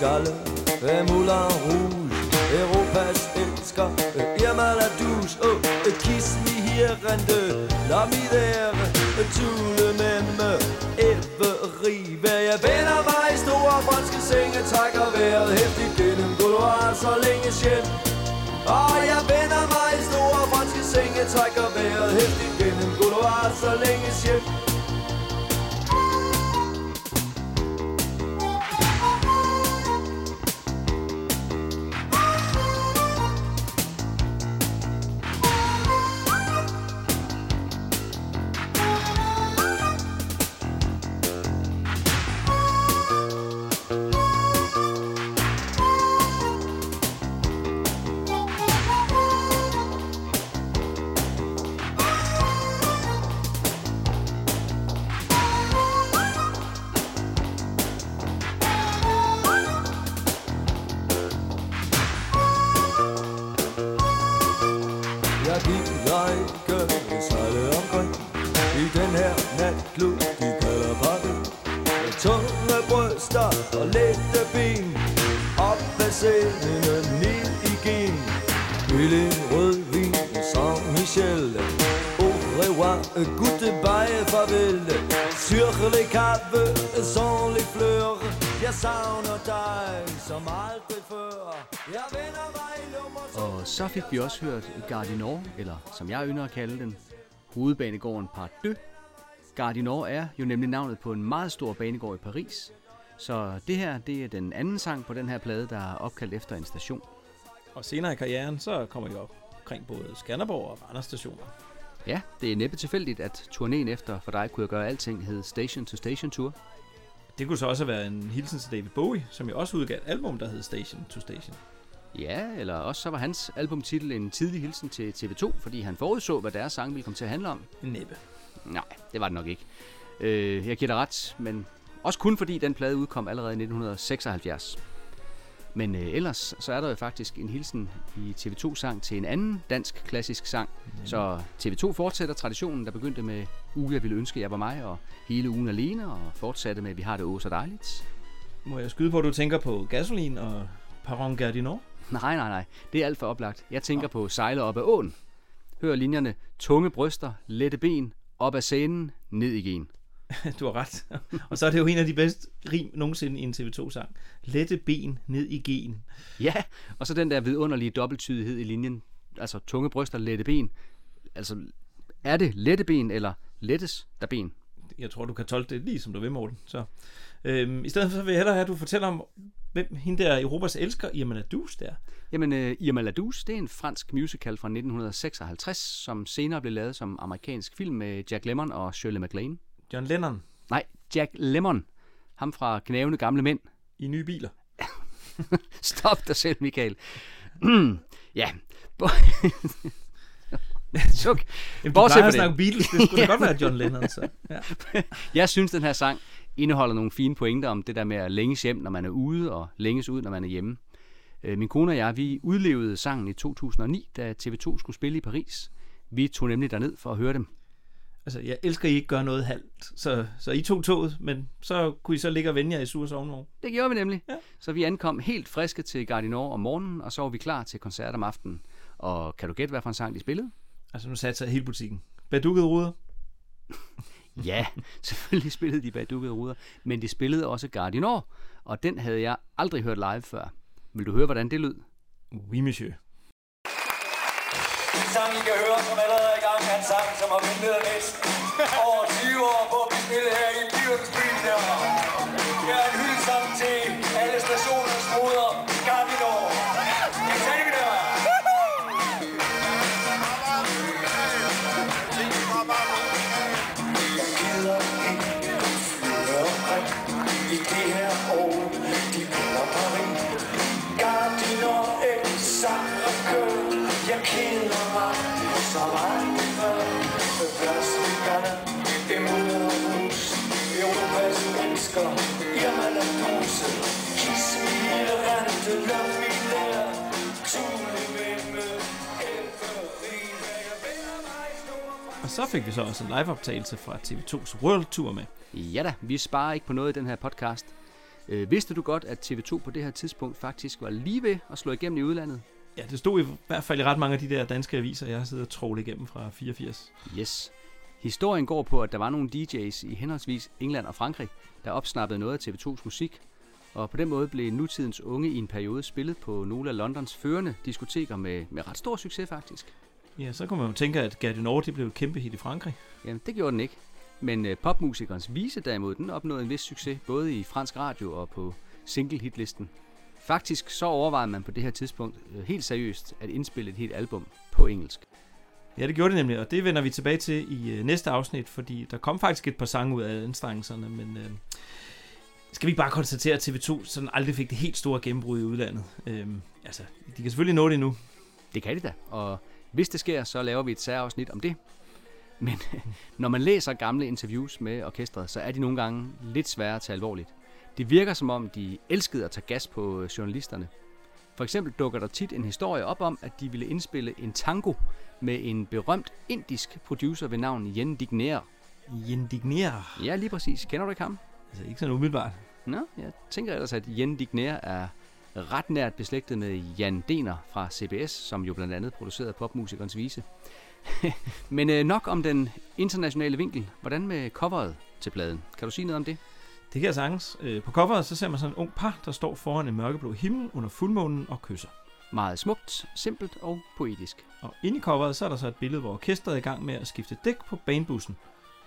skalle Vegas, Moulin Rouge Europas elsker, Irma la douche Oh, kiss me here and lad me Tout le même mig, Every Jeg vender mig i store franske senge Trækker vejret hæftigt gennem couloir så længe sjæld Og jeg vender mig i store franske senge Trækker vejret hæftigt gennem couloir så længe sjæld savner dig som aldrig før Jeg vender mig i lummer Og så fik vi også hørt Gardinor, eller som jeg ynder at kalde den, hovedbanegården Part 2. Gardinor er jo nemlig navnet på en meget stor banegård i Paris. Så det her, det er den anden sang på den her plade, der er opkaldt efter en station. Og senere i karrieren, så kommer jeg op omkring både Skanderborg og Randers stationer. Ja, det er næppe tilfældigt, at turnéen efter For dig kunne jeg gøre alting hed Station to Station Tour. Det kunne så også være en hilsen til David Bowie, som jo også udgav et album, der hed Station to Station. Ja, eller også så var hans albumtitel en tidlig hilsen til TV2, fordi han forudså, hvad deres sang ville komme til at handle om. En næppe. Nej, det var det nok ikke. Øh, jeg giver dig ret, men også kun fordi den plade udkom allerede i 1976. Men øh, ellers så er der jo faktisk en hilsen i TV2-sang til en anden dansk klassisk sang. Så TV2 fortsætter traditionen, der begyndte med Uge, jeg ville ønske, jeg var mig, og hele ugen alene, og fortsatte med Vi har det åh så dejligt. Må jeg skyde på, at du tænker på Gasolin og Paron Gardinor? Nej, nej, nej. Det er alt for oplagt. Jeg tænker på sejle op ad åen. Hør linjerne. Tunge bryster, lette ben, op ad scenen, ned i gen. <laughs> Du har ret. og så er det jo en af de bedste rim nogensinde i en TV2-sang. Lette ben ned i gen. Ja, og så den der vidunderlige dobbelttydighed i linjen. Altså tunge bryster, lette ben. Altså, er det lette ben, eller lettes der ben? Jeg tror, du kan tolke det lige som du vil, Morten. Så, øhm, I stedet for så vil jeg hellere have, at du fortæller om, hvem hende der Europas elsker, Irma Ladus der. Jamen, uh, Irma La Douce, det er en fransk musical fra 1956, som senere blev lavet som amerikansk film med Jack Lemmon og Shirley MacLaine. John Lennon Nej, Jack Lemmon. Ham fra Knævende Gamle Mænd. I nye biler. <laughs> Stop dig selv, Michael. <clears throat> ja. <laughs> Suk. Jamen, du plejer at snakke Beatles, det skulle da <laughs> godt være John Lennon. Så. Ja. Jeg synes, den her sang indeholder nogle fine pointer om det der med at længes hjem, når man er ude, og længes ud, når man er hjemme. Øh, Min kone og jeg, vi udlevede sangen i 2009, da TV2 skulle spille i Paris. Vi tog nemlig derned for at høre dem. Altså, jeg elsker, at I ikke gør noget halvt. Så, så I tog toget, men så kunne I så ligge og vende jer i sur sovnvogn. Det gjorde vi nemlig. Ja. Så vi ankom helt friske til Gardinor om morgenen, og så var vi klar til koncert om aftenen. Og kan du gætte, hvad for en sang de spillede? Altså, nu satte sig hele butikken. Badukkede ruder. <laughs> Ja, selvfølgelig spillede de badukkede ruder, men de spillede også Gardinor, og den havde jeg aldrig hørt live før. Vil du høre, hvordan det lød? Oui, monsieur. En sang, I kan høre, som allerede er i gang, er en sang, som har ventet næsten over 20 år på at blive spillet her i Dyrkens by. Der. Så fik vi så også en liveoptagelse fra TV2's World Tour med. Ja da, vi sparer ikke på noget i den her podcast. Øh, vidste du godt, at TV2 på det her tidspunkt faktisk var lige ved at slå igennem i udlandet? Ja, det stod i hvert fald i ret mange af de der danske aviser, jeg har siddet og trålet igennem fra 84. Yes. Historien går på, at der var nogle DJ's i henholdsvis England og Frankrig, der opsnappede noget af TV2's musik, og på den måde blev nutidens unge i en periode spillet på nogle af Londons førende diskoteker med, med ret stor succes faktisk. Ja, så kunne man jo tænke, at Gardinor det blev et kæmpe hit i Frankrig. Jamen, det gjorde den ikke. Men øh, popmusikernes vise derimod, den opnåede en vis succes, både i fransk radio og på single-hitlisten. Faktisk så overvejede man på det her tidspunkt øh, helt seriøst at indspille et helt album på engelsk. Ja, det gjorde det nemlig, og det vender vi tilbage til i øh, næste afsnit, fordi der kom faktisk et par sange ud af anstrengelserne, men øh, skal vi ikke bare konstatere, at TV2 sådan aldrig fik det helt store gennembrud i udlandet. Øh, altså, de kan selvfølgelig nå det nu. Det kan de da, og hvis det sker, så laver vi et særafsnit om det. Men <laughs> når man læser gamle interviews med orkestret, så er de nogle gange lidt svære at tage alvorligt. Det virker som om, de elskede at tage gas på øh, journalisterne. For eksempel dukker der tit en historie op om, at de ville indspille en tango med en berømt indisk producer ved navn Jen Digner. Ja, lige præcis. Kender du ikke ham? Altså, ikke sådan umiddelbart. Nå, jeg tænker ellers, at Jen Digner er ret nært beslægtet med Jan Dener fra CBS, som jo blandt andet producerede popmusikernes vise. <laughs> Men øh, nok om den internationale vinkel. Hvordan med coveret til pladen? Kan du sige noget om det? Det kan jeg sagtens. Øh, på coveret så ser man sådan en ung par, der står foran en mørkeblå himmel under fuldmånen og kysser. Meget smukt, simpelt og poetisk. Og inde i coveret, så er der så et billede, hvor orkestret er i gang med at skifte dæk på banebussen.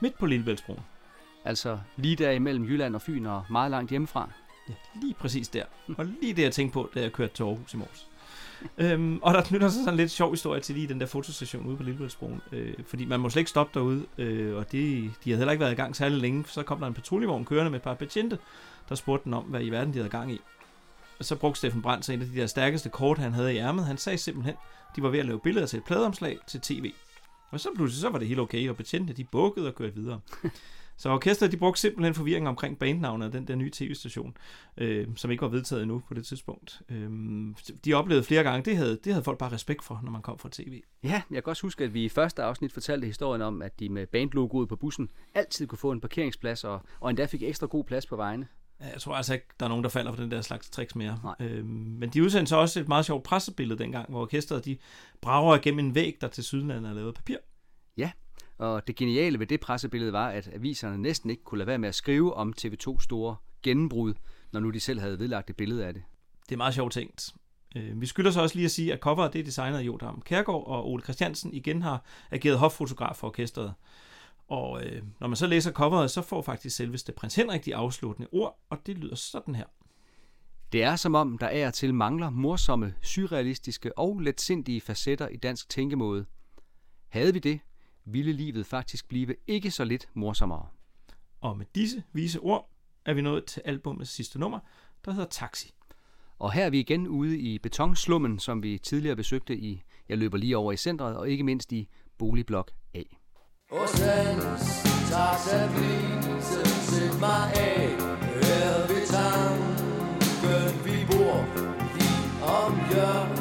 Midt på Lillebæltsbroen. Altså lige der imellem Jylland og Fyn og meget langt hjemmefra. Ja, lige præcis der. Og lige det, jeg tænkte på, da jeg kørte til Aarhus i morges. øhm, og der knytter sig sådan en lidt sjov historie til lige den der fotostation ude på Lillebæltsbroen. Øh, fordi man må slet ikke stoppe derude, øh, og det, de havde heller ikke været i gang særlig længe. Så kom der en patruljevogn kørende med et par betjente, der spurgte den om, hvad i verden de havde gang i. Og så brugte Steffen Brandt så en af de der stærkeste kort, han havde i ærmet. Han sagde simpelthen, de var ved at lave billeder til et pladeomslag til tv. Og så pludselig så var det helt okay, og betjentene de bukkede og kørte videre. Så orkestret de brugte simpelthen forvirring omkring bandnavnet den der nye tv-station, øh, som ikke var vedtaget endnu på det tidspunkt. Øh, de oplevede flere gange, det havde, det havde folk bare respekt for, når man kom fra tv. Ja, jeg kan også huske, at vi i første afsnit fortalte historien om, at de med bandlogoet på bussen altid kunne få en parkeringsplads, og, og endda fik ekstra god plads på vejene. Jeg tror altså ikke, der er nogen, der falder for den der slags tricks mere. Nej. Øhm, men de udsendte så også et meget sjovt pressebillede dengang, hvor orkestret de brager igennem en væg, der til sydlandet er lavet af papir. Ja, og det geniale ved det pressebillede var, at aviserne næsten ikke kunne lade være med at skrive om TV2's store gennembrud, når nu de selv havde vedlagt et billede af det. Det er meget sjovt tænkt. Øh, vi skylder så også lige at sige, at coveret det er designet af Jodam Kærgaard, og Ole Christiansen igen har ageret hoffotograf for orkestret. Og øh, når man så læser coveret, så får faktisk selveste prins Henrik de afsluttende ord, og det lyder sådan her. Det er som om, der er til mangler morsomme, surrealistiske og letsindige facetter i dansk tænkemåde. Havde vi det, ville livet faktisk blive ikke så lidt morsommere. Og med disse vise ord er vi nået til albumets sidste nummer, der hedder Taxi. Og her er vi igen ude i betonslummen, som vi tidligere besøgte i Jeg løber lige over i centret, og ikke mindst i Boligblok A. Hos hans taxavise sæt mig af Her ved tanken vi bor Lige om hjørnet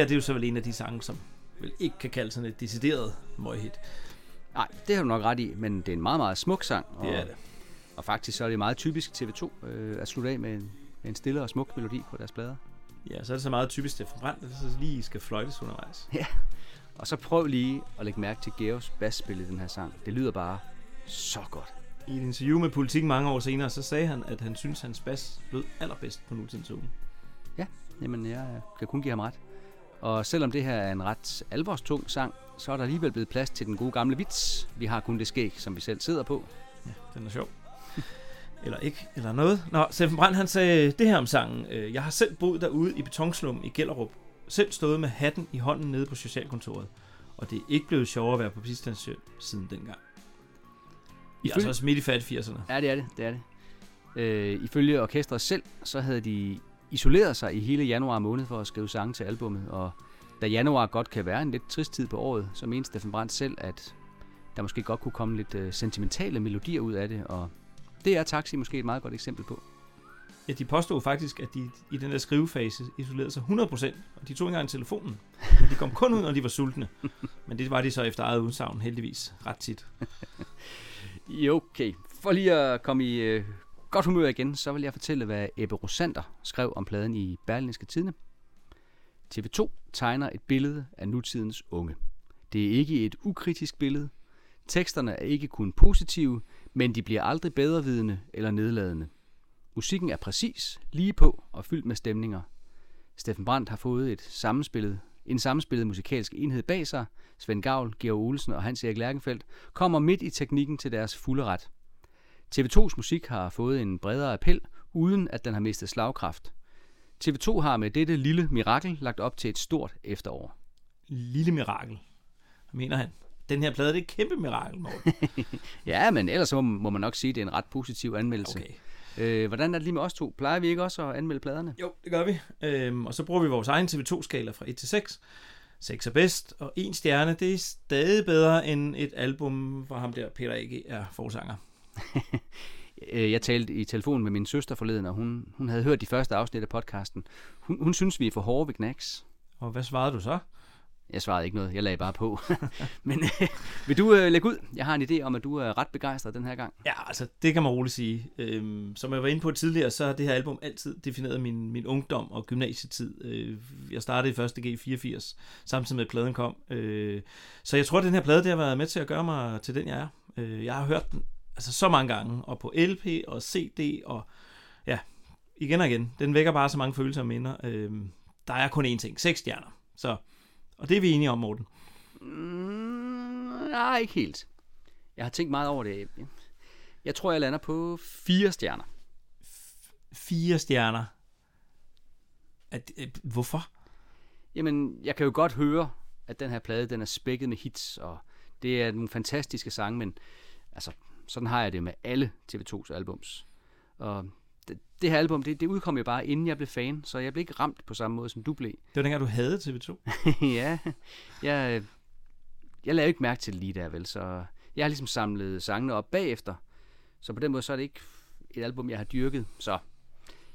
her det er jo så vel en af de sange, som vel ikke kan kalde sådan et decideret møghit. Nej, det har du nok ret i, men det er en meget, meget smuk sang. Og, Det er det. Og faktisk så er det meget typisk TV2 øh, at slutte af med en, med en stille og smuk melodi på deres plader. Ja, så er det så meget typisk Steffen Brandt, at det så lige skal fløjtes undervejs. Ja. Og så prøv lige at lægge mærke til Georgs basspil i den her sang. Det lyder bare så godt. I et interview med Politik mange år senere, så sagde han, at han synes, hans bas lød allerbedst på nutidens unge. Ja, jamen jeg kan kun give ham ret. Og selvom det her er en ret alvorstung sang, så er der alligevel blevet plads til den gode gamle vits. Vi har kun det skæg, som vi selv sidder på. Ja, den er sjov. <laughs> eller ikke, eller noget. Nå, Steffen Brandt, han sagde det her om sangen. Øh, Jeg har selv boet derude i betonslum i Gellerup. Selv stået med hatten i hånden nede på socialkontoret. Og det er ikke blevet sjovere at være på bistandshjælp siden dengang. I er altså også midt i fat 80'erne. Ja, det er det, det er det. Øh, ifølge orkestret selv, så havde de isoleret sig i hele januar måned for at skrive sange til albummet, og da januar godt kan være en lidt trist tid på året, så mente Steffen Brandt selv, at der måske godt kunne komme lidt øh, sentimentale melodier ud af det, og det er Taxi måske et meget godt eksempel på. Ja, de påstod faktisk, at de i den der skrivefase isolerede sig 100%, og de tog ikke engang telefonen. De kom kun ud, når de var sultne. Men det var de så efter eget udsagn heldigvis ret tit. <laughs> Jo, okay. For lige at komme i øh, godt humør igen, så vil jeg fortælle, hvad Ebbe Rosander skrev om pladen i Berlinske Tidene. TV2 tegner et billede af nutidens unge. Det er ikke et ukritisk billede. Teksterne er ikke kun positive, men de bliver aldrig bedrevidende eller nedladende. Musikken er præcis, lige på og fyldt med stemninger. Steffen Brandt har fået et sammenspillet en sammenspillet musikalsk enhed bag sig, Svend Gavl, Georg Olsen og Hans-Erik Lærkenfeldt, kommer midt i teknikken til deres fulde ret. TV2's musik har fået en bredere appel, uden at den har mistet slagkraft. TV2 har med dette lille mirakel lagt op til et stort efterår. Lille mirakel. Mener han? Den her plade, det er et kæmpe mirakel, Morten. <laughs> Ja, men ellers må, må man nok sige, at det er en ret positiv anmeldelse. Okay. Øh, hvordan er det lige med os to? Plejer vi ikke også at anmelde pladerne? Jo, det gør vi. Øhm, og så bruger vi vores egen TV2-skala fra 1 til 6. 6 er bedst, og en stjerne, det er stadig bedre end et album, hvor ham der Peter A.G. er forsanger. <laughs> Øh, Jeg talte i telefon med min søster forleden, og hun, hun havde hørt de første afsnit af podcasten. Hun, hun synes, vi er for hårde ved knacks. Og hvad svarede du så? Jeg svarede ikke noget, jeg lagde bare på. <laughs> <laughs> Men øh, vil du øh, lægge ud? Jeg har en idé om, at du er ret begejstret den her gang. Ja, altså, det kan man roligt sige. Øhm, som jeg var inde på tidligere, så har det her album altid defineret min, min ungdom og gymnasietid. Øh, jeg startede i første G i 84, samtidig med at pladen kom. Øh, så jeg tror, at den her plade, det har været med til at gøre mig til den, jeg er. Øh, jeg har hørt den altså, så mange gange, og på LP og CD, og ja, igen og igen. Den vækker bare så mange følelser og minder. Øh, der er kun én ting, seks stjerner. Så, og det er vi enige om, Morten. Mm, nej, ikke helt. Jeg har tænkt meget over det. Jeg tror, jeg lander på fire stjerner. Fire stjerner. At, øh, hvorfor? Jamen, jeg kan jo godt høre, at den her plade, den er spækket med hits, og det er nogle fantastiske sange, men altså, sådan har jeg det med alle TV2's albums. Og det, det her album, det, det udkom jo bare, inden jeg blev fan, så jeg blev ikke ramt på samme måde, som du blev. Det var dengang, du havde TV2. <laughs> ja, jeg, jeg lavede ikke mærke til det lige der, vel, så jeg har ligesom samlet sangene op bagefter, så på den måde, så er det ikke et album, jeg har dyrket, så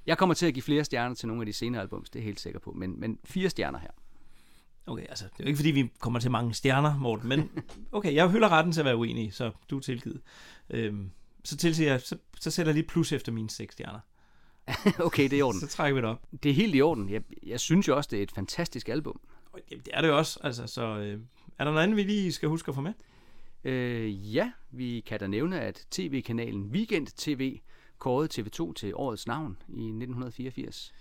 jeg kommer til at give flere stjerner til nogle af de senere albums, det er jeg helt sikker på, men, men fire stjerner her. Okay, altså, det er jo ikke fordi, vi kommer til mange stjerner, Morten, men <laughs> okay, jeg hylder retten til at være uenig, så du er tilgivet. Øhm, så tilsiger jeg, så, så sætter jeg lige plus efter mine seks stjerner. <laughs> okay, det er i orden. Så trækker vi det op. Det er helt i orden. Jeg, jeg synes jo også, det er et fantastisk album. Jamen, det er det også, altså, så øh, er der noget andet, vi lige skal huske at få med? Øh, ja, vi kan da nævne, at tv-kanalen Weekend TV kårede TV2 til årets navn i 1984.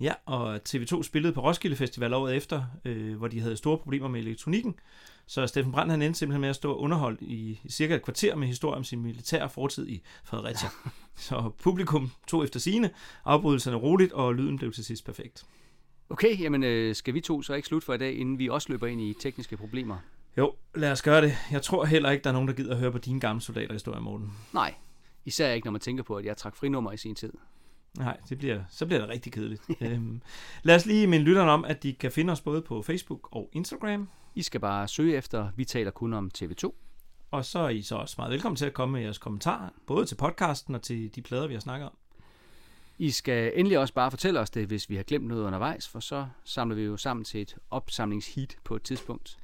Ja, og TV2 spillede på Roskilde Festival året efter, øh, hvor de havde store problemer med elektronikken. Så Steffen Brandt han endte simpelthen med at stå underholdt i, cirka et kvarter med historie om sin militære fortid i Fredericia. Så publikum tog efter sine, afbrydelserne roligt, og lyden blev til sidst perfekt. Okay, jamen øh, skal vi to så ikke slutte for i dag, inden vi også løber ind i tekniske problemer? Jo, lad os gøre det. Jeg tror heller ikke, der er nogen, der gider at høre på dine gamle soldaterhistorier, Morten. Nej, især ikke når man tænker på, at jeg trak frinummer i sin tid. Nej, det bliver, så bliver det rigtig kedeligt. <laughs> øhm, lad os lige minde lytterne om, at de kan finde os både på Facebook og Instagram. I skal bare søge efter, vi taler kun om TV2. Og så er I så også meget velkommen til at komme med jeres kommentarer, både til podcasten og til de plader, vi har snakket om. I skal endelig også bare fortælle os det, hvis vi har glemt noget undervejs, for så samler vi jo sammen til et opsamlingsheat på et tidspunkt.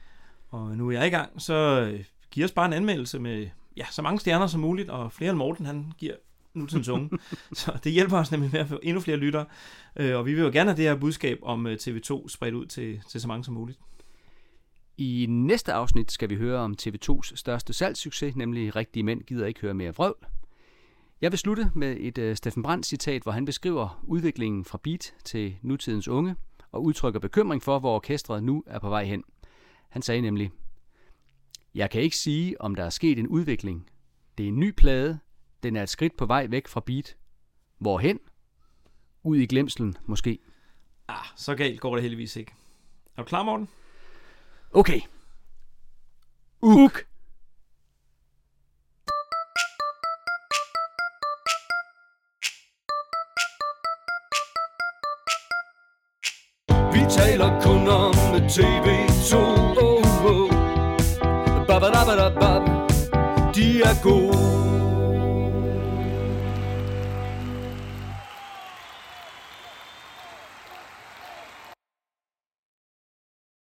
Og nu er jeg i gang, så øh, giv os bare en anmeldelse med ja, så mange stjerner som muligt, og flere end Morten, han giver nutidens unge. <laughs> så det hjælper os nemlig med at få endnu flere lyttere. Øh, og vi vil jo gerne have det her budskab om øh, TV2 spredt ud til, til så mange som muligt. I næste afsnit skal vi høre om TV2's største salgssucces, nemlig Rigtige Mænd gider ikke høre mere vrøvl. Jeg vil slutte med et uh, Steffen Brandt citat, hvor han beskriver udviklingen fra beat til nutidens unge og udtrykker bekymring for, hvor orkestret nu er på vej hen. Han sagde nemlig, Jeg kan ikke sige, om der er sket en udvikling. Det er en ny plade. Den er et skridt på vej væk fra beat. Hvorhen? Ud i glemselen, måske. Ah, så galt går det heldigvis ikke. Er du klar, Morten? Okay. Uk. Vi taler kun om TV2 oh, oh. Ba, ba, da, ba, da, ba. De er gode